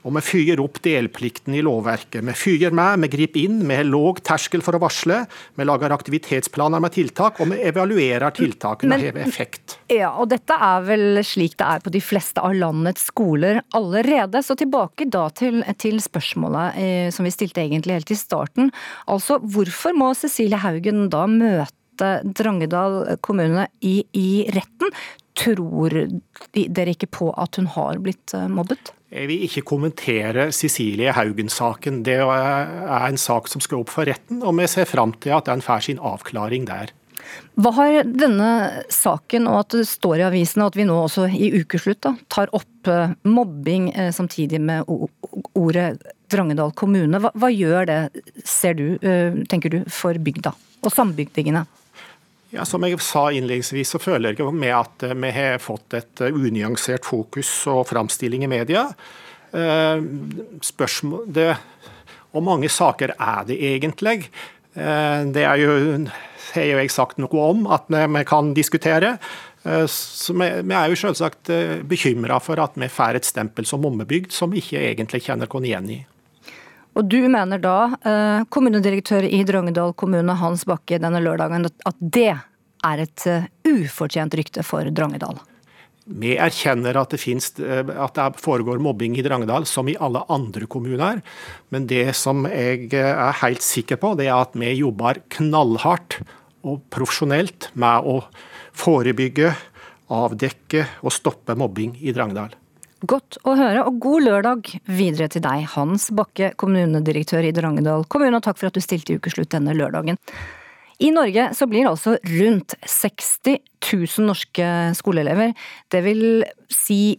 Og vi fyrer opp delplikten i lovverket. Vi fyrer med, vi griper inn, vi har låg terskel for å varsle. Vi lager aktivitetsplaner med tiltak, og vi evaluerer tiltakene og har effekt. Ja, og dette er vel slik det er på de fleste av landets skoler allerede. Så tilbake da til, til spørsmålet eh, som vi stilte egentlig helt i starten. Altså, hvorfor må Cecilie Haugen da møte Drangedal kommune i, i retten? Tror dere ikke på at hun har blitt eh, mobbet? Jeg vil ikke kommentere Cecilie Haugen-saken. Det er en sak som skal opp for retten, og vi ser fram til at den får sin avklaring der. Hva har denne saken, og at det står i avisene, at vi nå også i ukeslutt da, tar opp eh, mobbing eh, samtidig med ordet Drangedal kommune, hva, hva gjør det, ser du, tenker du, for bygda og sambygdingene? Ja, Som jeg sa innledningsvis, så føler jeg med at eh, vi har fått et eh, unyansert fokus og framstilling i media. Eh, spørsmål, det, og mange saker er det egentlig? Det er jo, jo jeg sagt noe om at vi kan diskutere. Så vi, er jo selvsagt bekymra for at vi får et stempel som ommebygd, som vi ikke egentlig kjenner oss igjen i. Og du mener da, eh, kommunedirektør i Drangedal kommune Hans Bakke denne lørdagen, at det er et uh, ufortjent rykte for Drangedal? Vi erkjenner at det, finnes, eh, at det foregår mobbing i Drangedal, som i alle andre kommuner. Men det som jeg er helt sikker på, det er at vi jobber knallhardt og profesjonelt med å forebygge, avdekke og stoppe mobbing i Drangedal. Godt å høre, og god lørdag videre til deg, Hans Bakke, kommunedirektør i Drangedal kommune, og takk for at du stilte i Ukeslutt denne lørdagen. I Norge så blir altså rundt 60 000 norske skoleelever, det vil si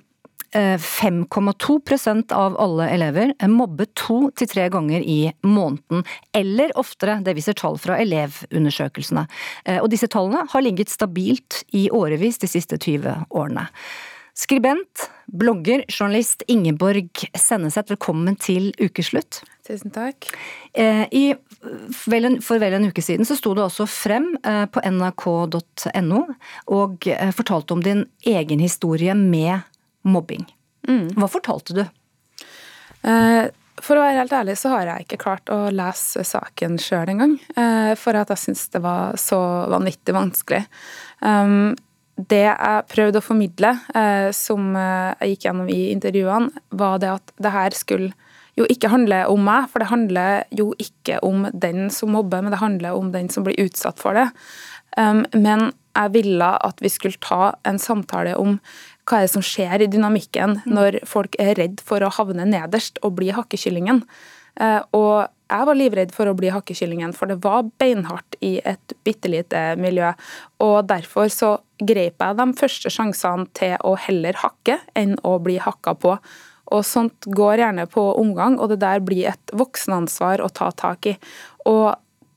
5,2 eh, av alle elever mobber to til tre ganger i måneden, eller oftere, det viser tall fra elevundersøkelsene. Eh, og disse tallene har ligget stabilt i årevis de siste 20 årene. Skribent, blogger, journalist Ingeborg Senneset, velkommen til ukeslutt. Tusen takk. Eh, I, for vel en uke siden så sto du også frem eh, på nrk.no og eh, fortalte om din egen historie med mobbing. Mm. Hva fortalte du? For å være helt ærlig så har jeg ikke klart å lese saken sjøl engang. For at jeg syns det var så vanvittig vanskelig. Det jeg prøvde å formidle, eh, som eh, jeg gikk gjennom i intervjuene, var det at det her skulle jo ikke handle om meg, for det handler jo ikke om den som mobber, men det handler om den som blir utsatt for det. Um, men jeg ville at vi skulle ta en samtale om hva er det som skjer i dynamikken når folk er redd for å havne nederst og bli hakkekyllingen. Eh, og jeg var livredd for å bli hakkekyllingen, for det var beinhardt i et bitte lite miljø. Og derfor så grep jeg de første sjansene til å heller hakke enn å bli hakka på. Og sånt går gjerne på omgang, og det der blir et voksenansvar å ta tak i. Og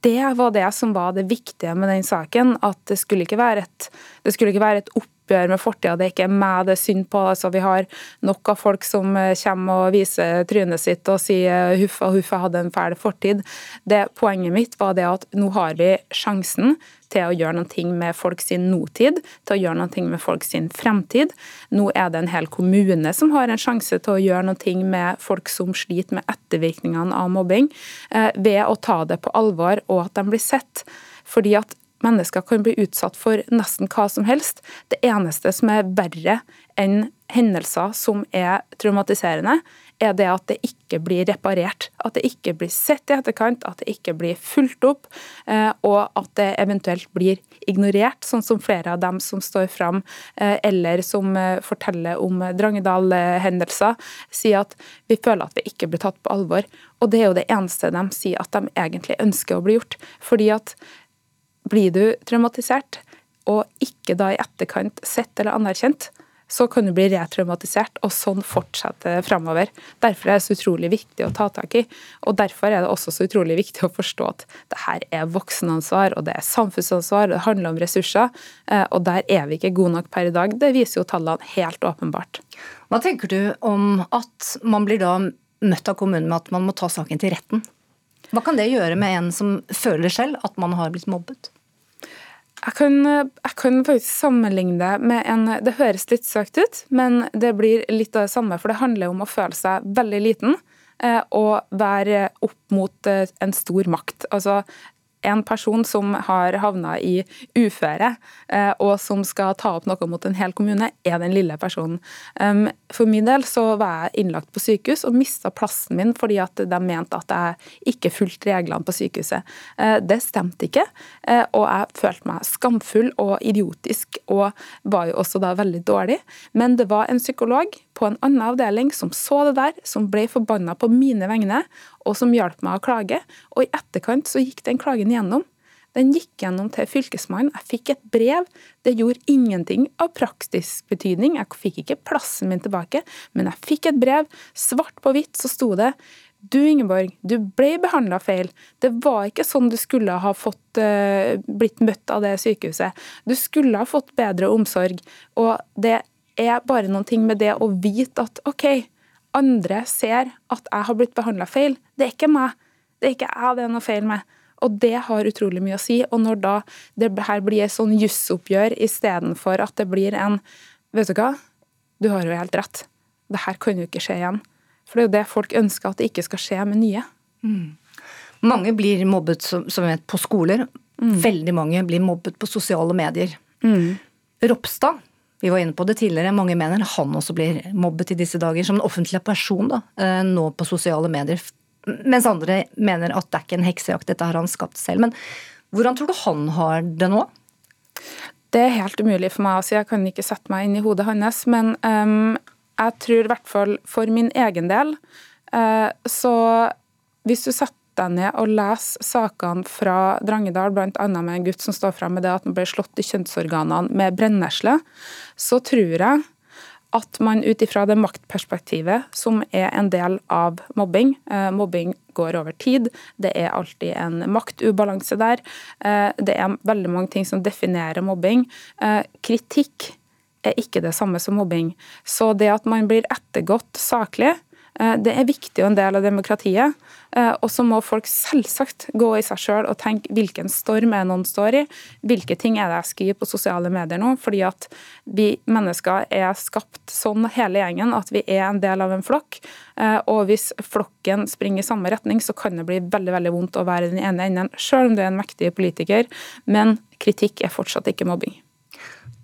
det var det som var det viktige med den saken. At det skulle ikke være et, det skulle ikke være et opp oppgjør med fortida. Det er ikke meg det er synd på. Altså, vi har nok av folk som eh, kommer og viser trynet sitt og sier huffa, huffa, hadde en fæl fortid. Det Poenget mitt var det at nå har vi sjansen til å gjøre noe med folk sin nåtid, til å gjøre noe med folk sin fremtid. Nå er det en hel kommune som har en sjanse til å gjøre noe med folk som sliter med ettervirkningene av mobbing, eh, ved å ta det på alvor og at de blir sett. Fordi at mennesker kan bli utsatt for nesten hva som helst. Det eneste som er verre enn hendelser som er traumatiserende, er det at det ikke blir reparert. At det ikke blir sett i etterkant, at det ikke blir fulgt opp, eh, og at det eventuelt blir ignorert, sånn som flere av dem som står fram, eh, eller som eh, forteller om Drangedal-hendelser, sier at vi føler at vi ikke blir tatt på alvor. Og det er jo det eneste de sier at de egentlig ønsker å bli gjort. Fordi at blir du traumatisert, og ikke da i etterkant sett eller anerkjent, så kan du bli retraumatisert, og sånn fortsette framover. Derfor er det så utrolig viktig å ta tak i. Og derfor er det også så utrolig viktig å forstå at det her er voksenansvar, og det er samfunnsansvar, og det handler om ressurser. Eh, og der er vi ikke gode nok per i dag. Det viser jo tallene helt åpenbart. Hva tenker du om at man blir da møtt av kommunen med at man må ta saken til retten? Hva kan det gjøre med en som føler selv at man har blitt mobbet? Jeg kan, jeg kan, faktisk sammenligne det med en Det høres litt søkt ut, men det blir litt av det samme. For det handler om å føle seg veldig liten eh, og være opp mot eh, en stor makt. Altså en person som har havna i uføre, eh, og som skal ta opp noe mot en hel kommune, er den lille personen. For min del så var jeg innlagt på sykehus og mista plassen min fordi at de mente at jeg ikke fulgte reglene på sykehuset. Eh, det stemte ikke, eh, og jeg følte meg skamfull og idiotisk, og var jo også da veldig dårlig. Men det var en psykolog på en annen avdeling som så det der, som ble forbanna på mine vegne, og som hjalp meg å klage. Og i etterkant så gikk den klagen gjennom. Den gikk gjennom til Fylkesmannen. Jeg fikk et brev. Det gjorde ingenting av praktisk betydning. Jeg fikk ikke plassen min tilbake, men jeg fikk et brev. Svart på hvitt så sto det du Ingeborg, du ble behandla feil. Det var ikke sånn du skulle ha fått, uh, blitt møtt av det sykehuset. Du skulle ha fått bedre omsorg. Og det er bare noen ting med det å vite at OK, andre ser at jeg har blitt behandla feil. Det er ikke meg. Det er ikke jeg det er noe feil med. Og det har utrolig mye å si. Og når da det her blir et sånn jussoppgjør istedenfor at det blir en Vet du hva, du har jo helt rett. Det her kan jo ikke skje igjen. For det er jo det folk ønsker at det ikke skal skje med nye. Mm. Mange blir mobbet som, som vet, på skoler. Mm. Veldig mange blir mobbet på sosiale medier. Mm. Ropstad vi var inne på det tidligere, mange mener han også blir mobbet i disse dager som en offentlig person da, eh, nå på sosiale medier. Mens andre mener at det er ikke en heksejakt, dette har han skapt selv. Men hvordan tror du han har det nå? Det er helt umulig for meg å si, jeg kan ikke sette meg inn i hodet hans. Men um, jeg tror i hvert fall for min egen del, uh, så hvis du setter deg ned og lese sakene fra Drangedal, bl.a. med en gutt som står frem med det at han ble slått i kjønnsorganene med brennesle, så tror jeg at man ut ifra det maktperspektivet, som er en del av mobbing eh, Mobbing går over tid, det er alltid en maktubalanse der. Eh, det er veldig mange ting som definerer mobbing. Eh, kritikk er ikke det samme som mobbing. Så det at man blir ettergått saklig, det er viktig og en del av demokratiet. Eh, og så må folk selvsagt gå i seg sjøl og tenke hvilken storm er noen står i. Hvilke ting er det jeg skriver på sosiale medier nå? Fordi at vi mennesker er skapt sånn hele gjengen at vi er en del av en flokk. Eh, og hvis flokken springer i samme retning, så kan det bli veldig veldig vondt å være den ene enden, sjøl om du er en mektig politiker. Men kritikk er fortsatt ikke mobbing.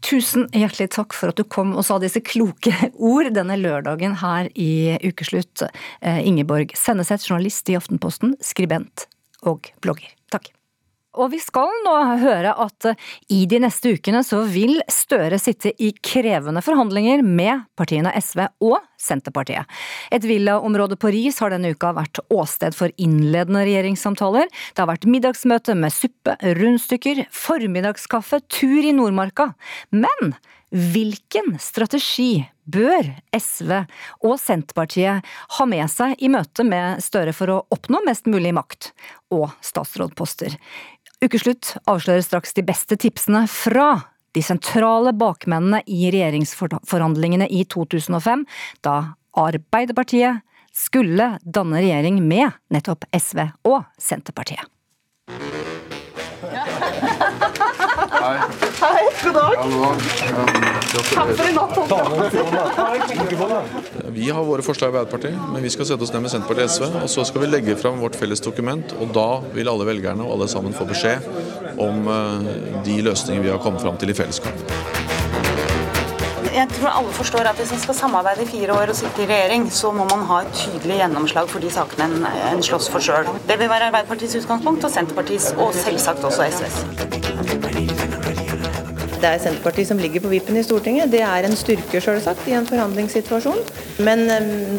Tusen hjertelig takk for at du kom og sa disse kloke ord denne lørdagen her i Ukeslutt. Eh, Ingeborg Senneset, journalist i Aftenposten, skribent og blogger. Takk. Og vi skal nå høre at i de neste ukene så vil Støre sitte i krevende forhandlinger med partiene SV og Senterpartiet. Et villaområde på Ris har denne uka vært åsted for innledende regjeringssamtaler. Det har vært middagsmøte med suppe, rundstykker, formiddagskaffe, tur i Nordmarka. Men hvilken strategi bør SV og Senterpartiet ha med seg i møte med Støre for å oppnå mest mulig makt og statsrådposter? Ukeslutt avslører straks de beste tipsene fra de sentrale bakmennene i regjeringsforhandlingene i 2005, da Arbeiderpartiet skulle danne regjering med nettopp SV og Senterpartiet. Hei. Hei, god dag. Takk for i natt, Vi har våre forslag i Arbeiderpartiet, men vi skal sette oss ned med Senterpartiet og SV. Og så skal vi legge fram vårt felles dokument, og da vil alle velgerne og alle sammen få beskjed om eh, de løsninger vi har kommet fram til i fellesskap. Jeg tror alle forstår at Hvis man skal samarbeide i fire år og sitte i regjering, så må man ha et tydelig gjennomslag for de sakene en, en slåss for sjøl. Det vil være Arbeiderpartiets utgangspunkt, og Senterpartiets, og selvsagt også SVs det er Senterpartiet som ligger på vippen i Stortinget. Det er en styrke selvsagt i en forhandlingssituasjon. Men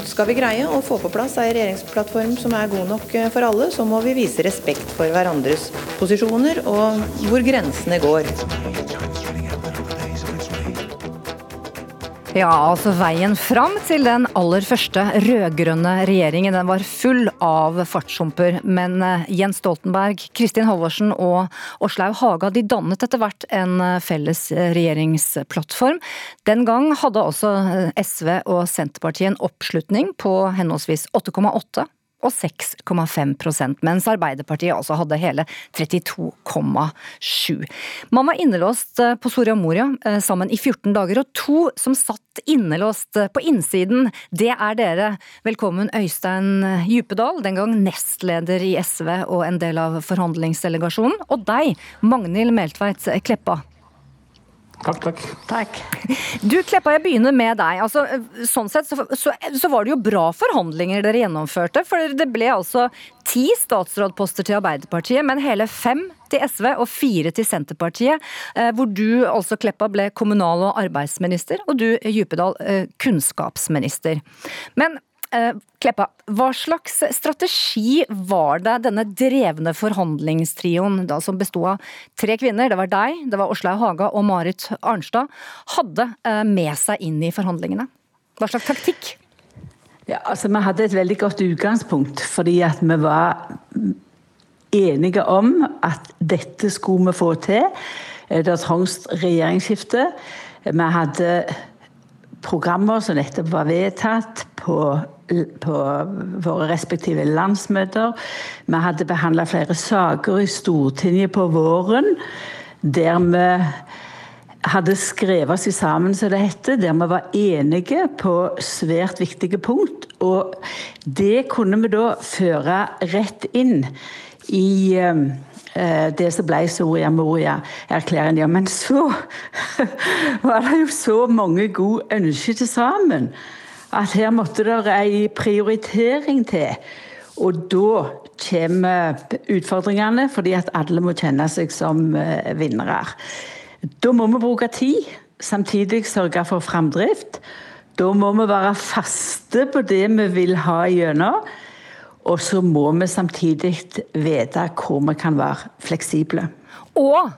skal vi greie å få på plass ei regjeringsplattform som er god nok eh, for alle, så må vi vise respekt for hverandres posisjoner og hvor grensene går. Ja, altså veien fram til den aller første rød-grønne regjeringen den var full av fartshumper. Men eh, Jens Stoltenberg, Kristin Halvorsen og Åslaug Haga de dannet etter hvert en eh, felles regjeringsplattform. Den gang hadde eh, SV og Senterpartiet en oppslutning på henholdsvis 8,8 og 6,5% mens Arbeiderpartiet altså hadde hele 32,7. Man var innelåst eh, på Soria Moria eh, sammen i 14 dager, og to som satt innelåst eh, på innsiden, det er dere. Velkommen Øystein Djupedal, den gang nestleder i SV og en del av forhandlingsdelegasjonen, og deg, Magnhild Meltveit Kleppa. Takk, takk. Takk. Du Kleppa, jeg begynner med deg. Altså, sånn sett så, så, så, var det jo bra forhandlinger dere gjennomførte. For det ble altså ti statsrådposter til Arbeiderpartiet, men hele fem til SV og fire til Senterpartiet. Eh, hvor du altså, Kleppa, ble kommunal- og arbeidsminister, og du Djupedal eh, kunnskapsminister. Men Kleppa, hva slags strategi var det denne drevne forhandlingstrioen, da, som besto av tre kvinner, det var deg, det var Åslaug Haga og Marit Arnstad, hadde eh, med seg inn i forhandlingene? Hva slags taktikk? Ja, altså Vi hadde et veldig godt utgangspunkt, fordi at vi var enige om at dette skulle vi få til. Eh, det trengs regjeringsskifte. Vi hadde programmer som nettopp var vedtatt på på våre respektive landsmøter. Vi hadde behandla flere saker i Stortinget på våren der vi hadde skrevet oss sammen, som det heter, der vi var enige på svært viktige punkt. Og det kunne vi da føre rett inn i eh, det som ble Soria Moria-erklæringen. Men så var det jo så mange gode ønsker til sammen at her måtte det ei prioritering til. Og da kommer utfordringene, fordi at alle må kjenne seg som eh, vinnere. Da må vi bruke tid, samtidig sørge for framdrift. Da må vi være faste på det vi vil ha gjennom. Og så må vi samtidig vite hvor vi kan være fleksible. Og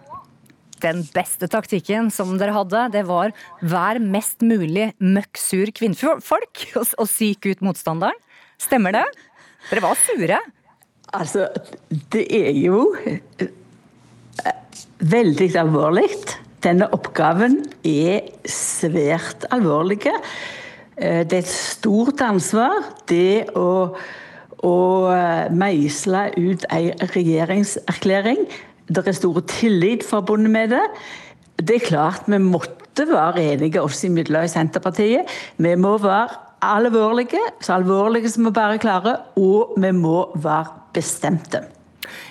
den beste taktikken som dere hadde, det var vær mest mulig møkk sur kvinnfolk og, og syk ut motstanderen. Stemmer det? Dere var sure. Altså, det er jo eh, veldig alvorlig. Denne oppgaven er svært alvorlig. Eh, det er et stort ansvar, det å, å eh, meisle ut ei regjeringserklæring. Det er stor tillit forbundet med det. Det er klart vi måtte være enige oss imellom i Senterpartiet. Vi må være alvorlige, så alvorlige som vi bare klarer, og vi må være bestemte.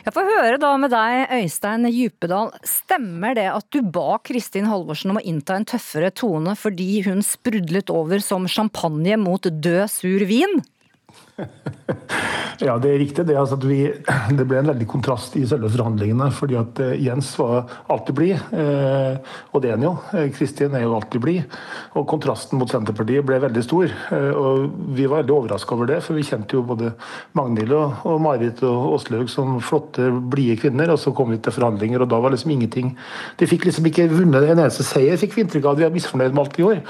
Jeg får høre da med deg, Øystein Djupedal. Stemmer det at du ba Kristin Halvorsen om å innta en tøffere tone fordi hun sprudlet over som champagne mot død, sur vin? Ja, det er riktig. Det, altså vi, det, ble en veldig kontrast i selve forhandlingene. fordi at uh, Jens var alltid blid, uh, og det er han jo. Kristin er jo alltid blid. Og kontrasten mot Senterpartiet ble veldig stor. og Vi var veldig overraska over det, for vi kjente jo både Magnhild og, og Marit og Åslaug som flotte, blide kvinner. Og så kom vi til forhandlinger, og da var liksom ingenting De fikk liksom ikke vunnet en eneste seier, fikk vi inntrykk av. Vi er misfornøyd med alt i år.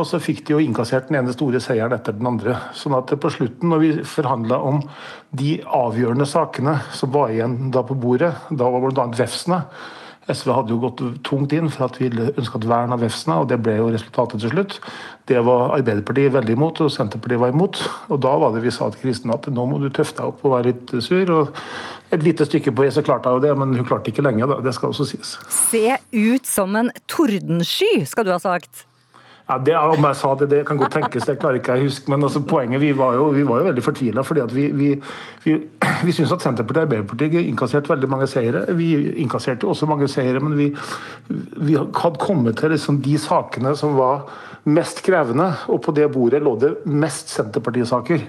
Og så fikk de jo innkassert den ene store seieren etter den andre. Sånn at på slutten, når vi forhandla om de avgjørende sakene som var igjen da på bordet, da var bl.a. Vefsna. SV hadde jo gått tungt inn for at vi ønska et vern av Vefsna, og det ble jo resultatet til slutt. Det var Arbeiderpartiet veldig imot, og Senterpartiet var imot. Og da var det vi sa til Kristin at nå må du tøffe deg opp og være litt sur. og Et lite stykke på så klarte hun det, men hun klarte ikke lenge, da. Det skal også sies. Se ut som en tordensky, skal du ha sagt. Ja, det, om jeg sa det, det kan godt tenkes, det klarer ikke jeg å huske. Men altså, poenget, vi var jo, vi var jo veldig fortvila. vi, vi, vi, vi syns at Senterpartiet og Arbeiderpartiet innkasserte veldig mange seire. Vi innkasserte også mange seire, men vi, hadde kommet til liksom de sakene som var mest krevende. Og på det bordet lå det mest Senterpartisaker.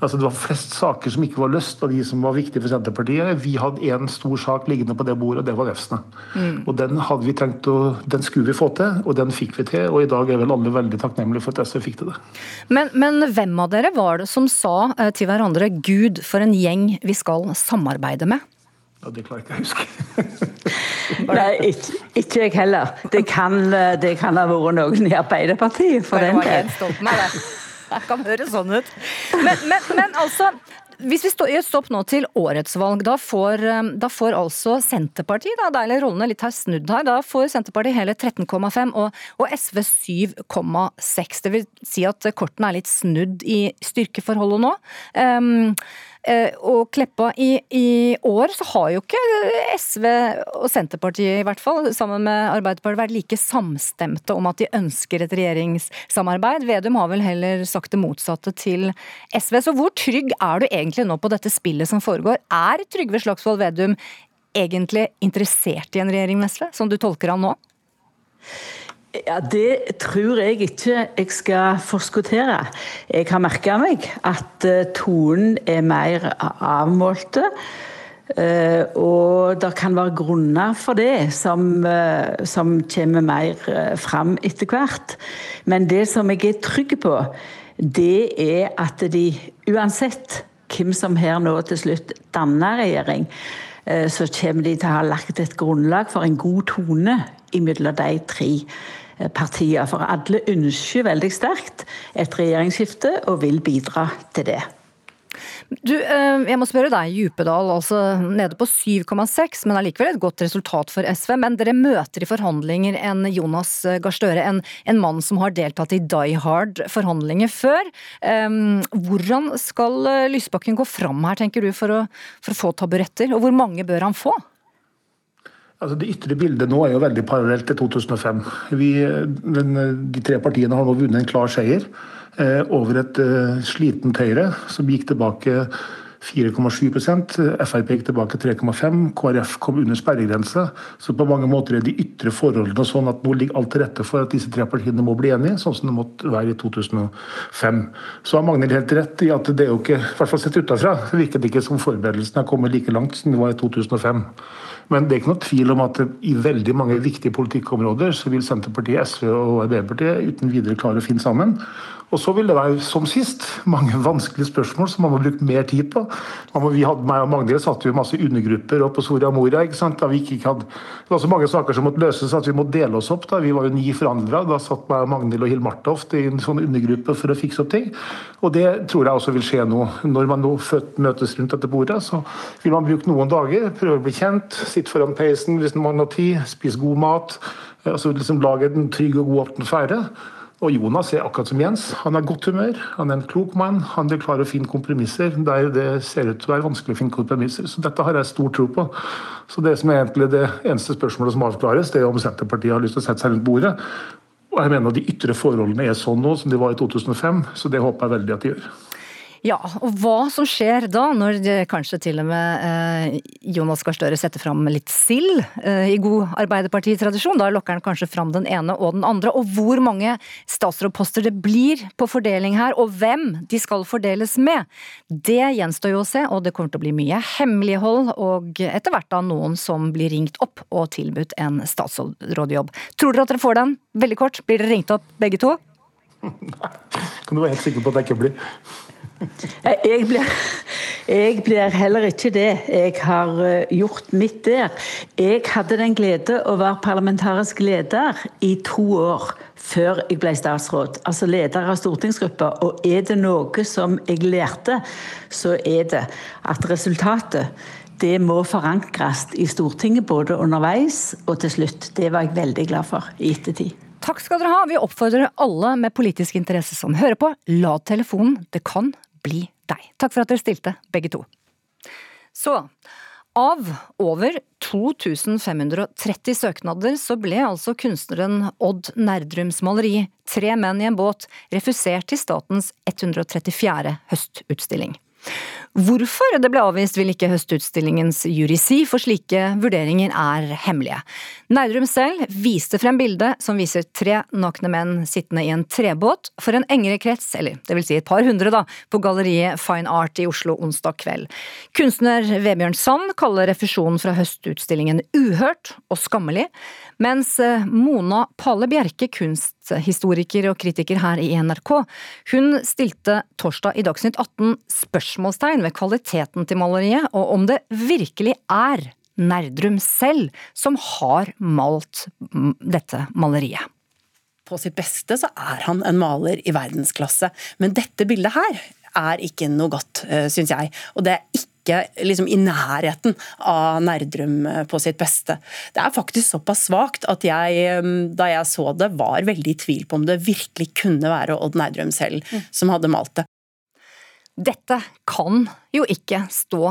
Altså Det var flest saker som ikke var løst av de som var viktige for Senterpartiet. Vi hadde én stor sak liggende på det bordet, og det var refsene. Mm. Og den hadde vi trengt å, den skulle vi få til, og den fikk vi til. Og i dag er vel alle veldig takknemlige for at SV fikk til det. Men, men hvem av dere var det som sa eh, til hverandre 'Gud, for en gjeng vi skal samarbeide med'? Ja, Det klarer ikke jeg å huske. Nei, ikke, ikke, jeg heller. Det kan, det kan ha vært noen i Arbeiderpartiet for den del. Det kan høres sånn ut. Men, men, men altså hvis vi gjør stopp nå til årets valg, da får, eh, da får altså Senterpartiet, da, der er rollene litt her snudd her, da får Senterpartiet hele 13,5 og, og SV 7,6. Det vil si at kortene er litt snudd i styrkeforholdet nå. Um, og Kleppa, i, i, år så har jo ikke SV og Senterpartiet i hvert fall, sammen med Arbeiderpartiet, vært like samstemte om at de ønsker et regjeringssamarbeid. Vedum har vel heller sagt det motsatte til SV. Så hvor trygg er du egentlig nå på dette spillet som foregår? Er Trygve Slagsvold Vedum egentlig interessert i en regjering med SV, som du tolker han nå? Ja, Det tror jeg ikke jeg skal forskuttere. Jeg har merka meg at eh, tonen er mer avmålte. Uh, og det kan være grunner for det som, uh, som kommer mer fram etter hvert. Men det som jeg er trygg på, det er at de uansett hvem som her nå til slutt danner regjering, så kommer de til å ha lagt et grunnlag for en god tone mellom de tre partier. For alle ønsker veldig sterkt et regjeringsskifte og vil bidra til det. Du, eh, jeg må spørre deg, Djupedal, altså nede på 7,6, men allikevel et godt resultat for SV. Men dere møter i forhandlinger en Jonas Gahr Støre, en, en, mann som har deltatt i Die Hard-forhandlinger før. Hvordan skal Lysbakken gå fram her, tenker du, for å, for å få taburetter? Og hvor mange bør han få? Altså Det ytre bildet nå er jo veldig parallelt til 2005. Vi, den, de tre partiene har nå vunnet en klar seier eh, over et eh, slitent Høyre, som gikk tilbake 4,7% Frp gikk tilbake 3,5 KrF kom under sperregrense. Så på mange måter er de ytre forholdene sånn at nå ligger alt til rette for at disse tre partiene må bli enige, sånn som det måtte være i 2005. Så har Magnhild helt rett i at det er jo ikke, i hvert fall sett utenfra, virker det ikke som forberedelsene har kommet like langt som det var i 2005. Men det er ikke noe tvil om at i veldig mange viktige politikkområder så vil Senterpartiet, SV og Arbeiderpartiet uten videre klare å finne sammen. Og så vil det være, som sist, mange vanskelige spørsmål som man må bruke mer tid på. Vi hadde, meg og Magnhild satte jo masse undergrupper opp på Soria Moria. ikke sant? Da vi ikke hadde, det var så mange saker som måtte løses at vi måtte dele oss opp. da. Vi var jo ni forhandlere. Da satt meg og Magnhild og Hill Martoft i en sånn undergruppe for å fikse opp ting. Og det tror jeg også vil skje nå. Når man nå møtes rundt dette bordet, så vil man bruke noen dager, prøve å bli kjent, sitte foran peisen hvis man har tid, spise god mat. altså liksom Lage en trygg og god atmosfære. Og Jonas er akkurat som Jens. Han er godt humør, han er en klok mann. Han vil klare å finne kompromisser der det ser ut til å være vanskelig å finne kompromisser. Så dette har jeg stor tro på. Så det som er egentlig det eneste spørsmålet som avklares, det er om Senterpartiet har lyst til å sette seg rundt bordet. Og jeg mener de ytre forholdene er sånn nå som de var i 2005, så det håper jeg veldig at de gjør. Ja, og hva som skjer da, når det kanskje til og med eh, Jonas Gahr Støre setter fram litt sild eh, i god Arbeiderpartitradisjon. Da lokker han kanskje fram den ene og den andre. Og hvor mange statsrådposter det blir på fordeling her, og hvem de skal fordeles med, det gjenstår jo å se. Og det kommer til å bli mye hemmelighold, og etter hvert da noen som blir ringt opp og tilbudt en statsrådjobb. Tror dere at dere får den? Veldig kort, blir dere ringt opp begge to? Kan du være helt sikker på at jeg ikke blir? Jeg blir, jeg blir, heller ikke det. Jeg har eh, gjort mitt der. Jeg hadde den glede å være parlamentarisk leder i to år før jeg ble statsråd. Altså leder av stortingsgruppa. Og er det noe som jeg lærte, så er det at resultatet det må forankres i Stortinget både underveis og til slutt. Det var jeg veldig glad for i ettertid. Takk skal dere ha. Vi oppfordrer alle med politisk interesse som hører på, la telefonen. Det kan bli deg. Takk for at dere stilte, begge to. Så, av over 2530 søknader så ble altså kunstneren Odd Nerdrums maleri Tre menn i en båt refusert til statens 134. høstutstilling. Hvorfor det ble avvist vil ikke Høstutstillingens jury si, for slike vurderinger er hemmelige. Nerdrum selv viste frem bildet som viser tre nakne menn sittende i en trebåt for en engere krets, eller det vil si et par hundre, da, på galleriet Fine Art i Oslo onsdag kveld. Kunstner Vebjørn Sand kaller refusjonen fra Høstutstillingen uhørt og skammelig, mens eh, Mona Pale Bjerke, kunsthistoriker og kritiker her i NRK, hun stilte torsdag i Dagsnytt 18 spørsmålstegn ved kvaliteten til maleriet, og om det virkelig er Nerdrum selv som har malt dette maleriet. På sitt beste så er han en maler i verdensklasse, men dette bildet her er ikke noe godt, uh, syns jeg. Og det er ikke liksom i nærheten av Nerdrum på sitt beste. Det er faktisk såpass svakt at jeg, da jeg så det, var veldig i tvil på om det virkelig kunne være Odd Nerdrum selv mm. som hadde malt det. Dette kan jo ikke stå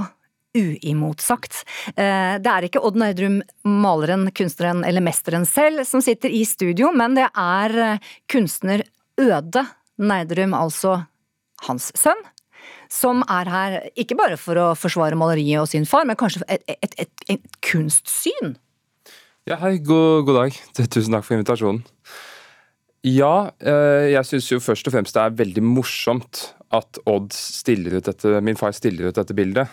uimotsagt. Eh, det er ikke Odd Nerdrum, maleren, kunstneren eller mesteren selv som sitter i studio, men det er eh, kunstner Øde Nerdrum, altså hans sønn, som er her ikke bare for å forsvare maleriet og sin far, men kanskje et, et, et, et kunstsyn? Ja, hei, god, god, dag. Tusen takk for invitasjonen. Ja, eh, jeg syns jo først og fremst det er veldig morsomt at Odd stiller ut dette, min far stiller ut dette bildet.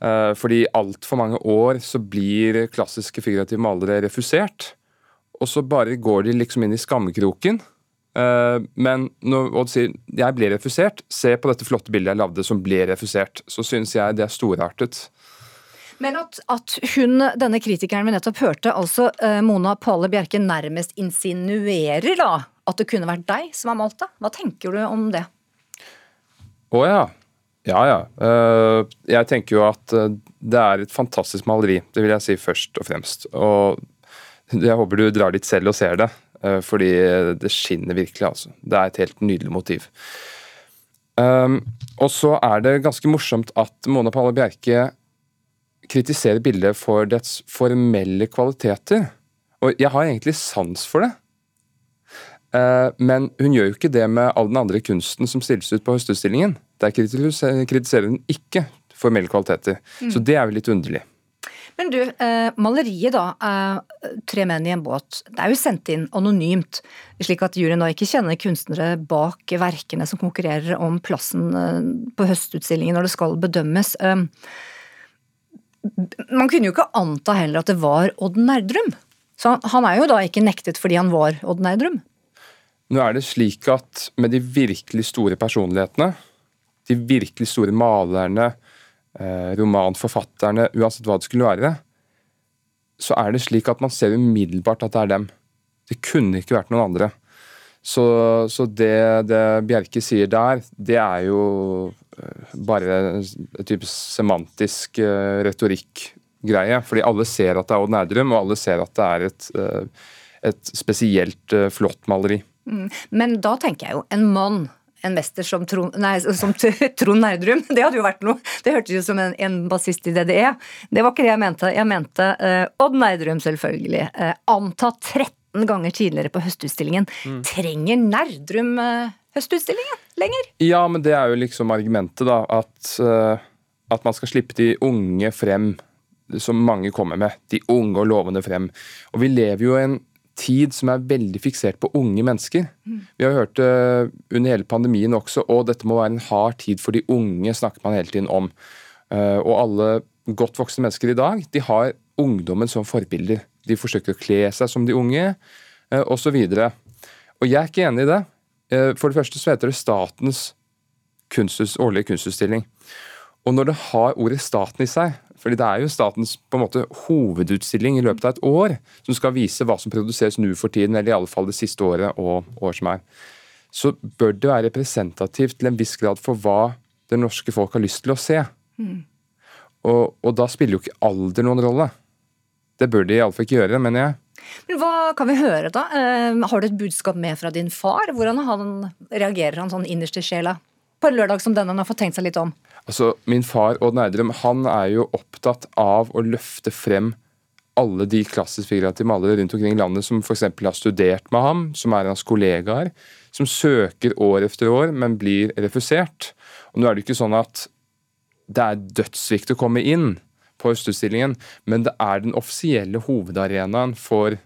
Eh, fordi altfor mange år så blir klassiske figurative malere refusert. Og så bare går de liksom inn i skammekroken. Eh, men når Odd sier jeg ble refusert, se på dette flotte bildet jeg lagde som ble refusert, så syns jeg det er storartet. Men at, at, hun, denne kritikeren vi nettopp hørte, altså eh, Mona Pale Bjerke, nærmest insinuerer da at det kunne vært deg som har malt det. Hva tenker du om det? Å ja. Ja, ja. Eh, jeg tenker jo at eh, det er et fantastisk maleri, det vil jeg si først og fremst. Og jeg håper du drar dit selv og ser det, eh, fordi det skinner virkelig, altså. Det er et helt nydelig motiv. Og så er det ganske morsomt at Mona Palle Bjerke kritiserer bildet for dets formelle kvaliteter. Og jeg har egentlig sans for det. Men hun gjør jo ikke det med all den andre kunsten som stilles ut på Høstutstillingen. Der kritiserer hun ikke formelle kvaliteter. Mm. Så det er jo litt underlig. Men du, eh, maleriet da, eh, 'Tre menn i en båt', det er jo sendt inn anonymt, slik at juryen da ikke kjenner kunstnere bak verkene som konkurrerer om plassen eh, på høstutstillingen når det skal bedømmes. Eh, man kunne jo ikke anta heller at det var Odd Nerdrum. Så han er jo da ikke nektet fordi han var Odd Nerdrum. Nå er det slik at med de virkelig store personlighetene de virkelig store malerne, eh, romanforfatterne, uansett hva det skulle være, så er det slik at man ser umiddelbart at det er dem. Det kunne ikke vært noen andre. Så, så det, det, Bjerke sier der, det er jo eh, bare en type semantisk uh, retorikkgreie. Fordi alle ser at det er Odd Nerdrum, og alle ser at det er et, et spesielt flott maleri. Mm. Men da tenker jeg jo en mann en mester som Trond, nei, som Trond Nerdrum. Det hadde jo vært noe. Det hørtes ut som en, en bassist i DDE. Det var ikke det jeg mente. Jeg mente uh, Odd Nerdrum, selvfølgelig. Uh, antatt 13 ganger tidligere på Høstutstillingen. Mm. Trenger Nerdrum uh, Høstutstillingen lenger? Ja, men det er jo liksom argumentet, da. At, at man skal slippe de unge frem, som mange kommer med. De unge og lovende frem. Og vi lever jo i en tid som er veldig fiksert på unge mennesker. Mm. Vi har hørt det uh, under hele pandemien også, og dette må være en hard tid for de unge, snakker man hele tiden om. Uh, og alle godt voksne mennesker i dag de har ungdommen som forbilder. De forsøker å kle seg som de unge, osv. Og jeg er ikke enig i det. For det første så heter det statens kunsthus, årlige kunstutstilling. Og når det har ordet staten i seg, fordi det er jo statens på en måte hovedutstilling i løpet av et år, som skal vise hva som produseres nå for tiden, eller i alle fall det siste året og år som er. Så bør det være representativt til en viss grad for hva det norske folk har lyst til å se. Mm. Og, og, da spiller jo ikke alder noen rolle. Det bør de iallfall ikke gjøre, mener jeg. Men Hva kan vi høre, da? Uh, har du et budskap med fra din far? Hvordan han, reagerer han sånn innerst i sjela på en lørdag som denne han har fått tenkt seg litt om? Altså, Min far Odd Nerdrum han er jo opptatt av å løfte frem alle de klassisk figurative malere rundt omkring i landet som f.eks. har studert med ham, som er hans kollegaer, som søker år efter år, men blir refusert. Og Nå er det ikke sånn at det er dødsvikt å komme inn på Østutstillingen, men det er den offisielle hovedarenaen for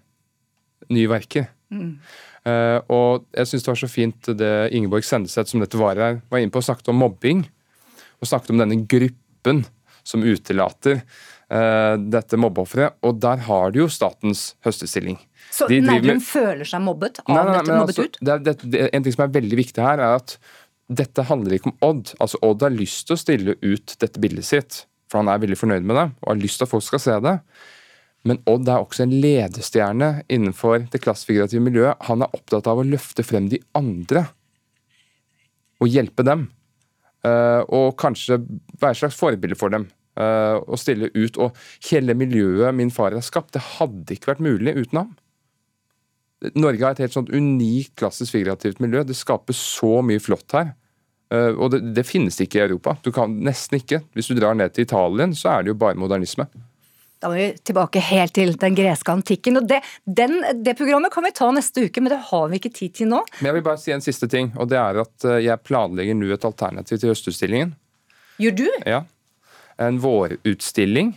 nye verker. Mm. Uh, og jeg syns det var så fint det Ingeborg Sendeseth, som dette var her, var inne på og snakket om mobbing og snakket om denne gruppen som utelater uh, dette mobbeofferet. Og der har de jo statens høstestilling. Så de Nerdrum føler seg mobbet? av nei, nei, dette mobbet altså, ut? Det, det, det, en ting som er veldig viktig her, er at dette handler ikke om Odd. Altså Odd har lyst til å stille ut dette bildet sitt, for han er veldig fornøyd med det og har lyst til at folk skal se det. Men Odd er også en ledestjerne innenfor det klassefigurative miljøet. Han er opptatt av å løfte frem de andre og hjelpe dem. Og kanskje være et slags forbilde for dem. Og stille ut. Og hele miljøet min far har skapt, det hadde ikke vært mulig uten ham. Norge har et helt sånt unikt klassisk figurativt miljø. Det skaper så mye flott her. Og det, det, finnes ikke i Europa. Du kan nesten ikke. Hvis du drar ned til Italien, så er det jo bare modernisme. Da må vi tilbake helt til den greske antikken. og det, den, det, programmet kan vi ta neste uke, men det har vi ikke tid til nå. Men Jeg vil bare si en siste ting. og det er at eh, Jeg planlegger nå et alternativ til Høstutstillingen. Gjør du? Ja. En vårutstilling.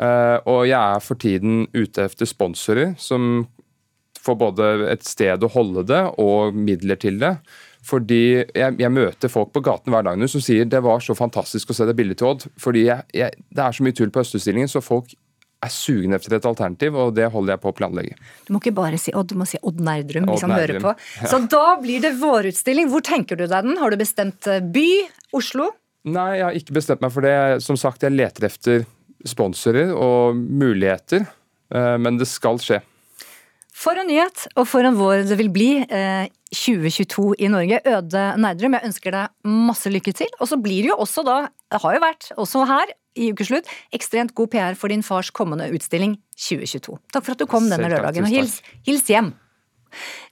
Eh, og jeg er for tiden ute etter sponsorer som får både et sted å holde det og midler til det. Fordi jeg, jeg, møter folk på gaten hver dag nå som sier det var så fantastisk å se det bildet til Odd. Fordi jeg, jeg, det er så mye tull på Østutstillingen, så folk er sugne etter et alternativ, og det holder jeg på å planlegge. Du må ikke bare si Odd, du må si Odd Nerdrum hvis han hører på. Så da blir det vårutstilling. Hvor tenker du deg den? Har du bestemt eh, by? Oslo? Nei, jeg har ikke bestemt meg for det. Som sagt, jeg leter efter sponsorer og muligheter, eh, men det skal skje. For en nyhet, og for en vår det vil bli. Eh, 2022 i Norge. Øde Nerdrum, jeg ønsker deg masse lykke til. Og så blir det jo også da, det har jo vært også her i ukeslutt, ekstremt god PR for din fars kommende utstilling 2022. Takk for at du kom denne lørdagen, og hils, hils hjem.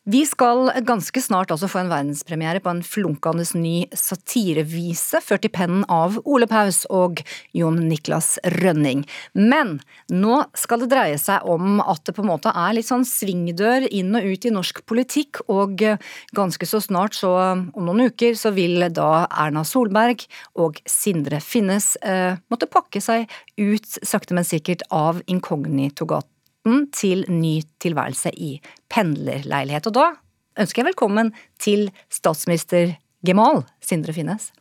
Vi skal ganske snart altså få en verdenspremiere på en flunkende ny satirevise, ført i pennen av Ole Paus og Jon Niklas Rønning. Men nå skal det dreie seg om at det på en måte er litt sånn svingdør inn og ut i norsk politikk, og ganske så snart, så om noen uker, så vil da Erna Solberg og Sindre Finnes eh, måtte pakke seg ut sakte, men sikkert av inkognitogaten retten til ny tilværelse i pendlerleilighet. Og da ønsker jeg velkommen til statsminister Gemal Sindre Finnes.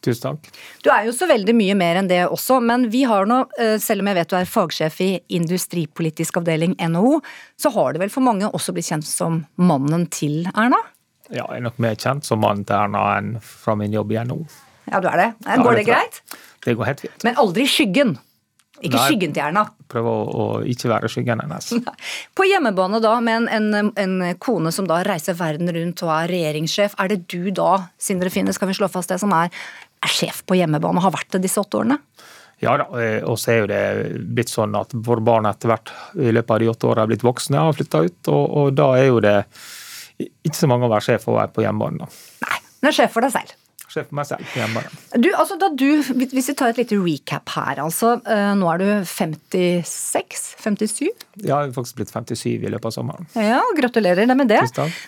Tusen takk. Du er jo så veldig mye mer enn det også, men vi har nå, eh, selv om jeg vet du er fagsjef i industripolitisk avdeling NHO, så har det vel for mange også blitt kjent som mannen til Erna? Ja, jeg er nok mer kjent som mannen til Erna enn fra min jobb i NHO. Ja, du er det. Går det greit? Det går helt fint. Men aldri skyggen? Ikke Nei, skyggen til Erna. Prøve å, å, ikke være skyggen hennes. På hjemmebane da, med en, en, en, kone som da reiser verden rundt og er regjeringssjef, er det du da, Sindre Finne, skal vi slå fast det, som er, er sjef på hjemmebane har vært det disse åtte årene? Ja da, eh, og så er jo det blitt sånn at våre barn etter hvert i løpet av de åtte årene er blitt voksne og har flytta ut, og, og, da er jo det ikke så mange å være sjef for å være på hjemmebane. da. Nei, er sjef for deg selv sjef for meg selv igjen, bare. Du, altså da du, Hvis vi tar et lite recap her, altså. Eh, nå er du 56? 57? Ja, jeg har faktisk blitt 57 i løpet av sommeren. Ja, Gratulerer med det.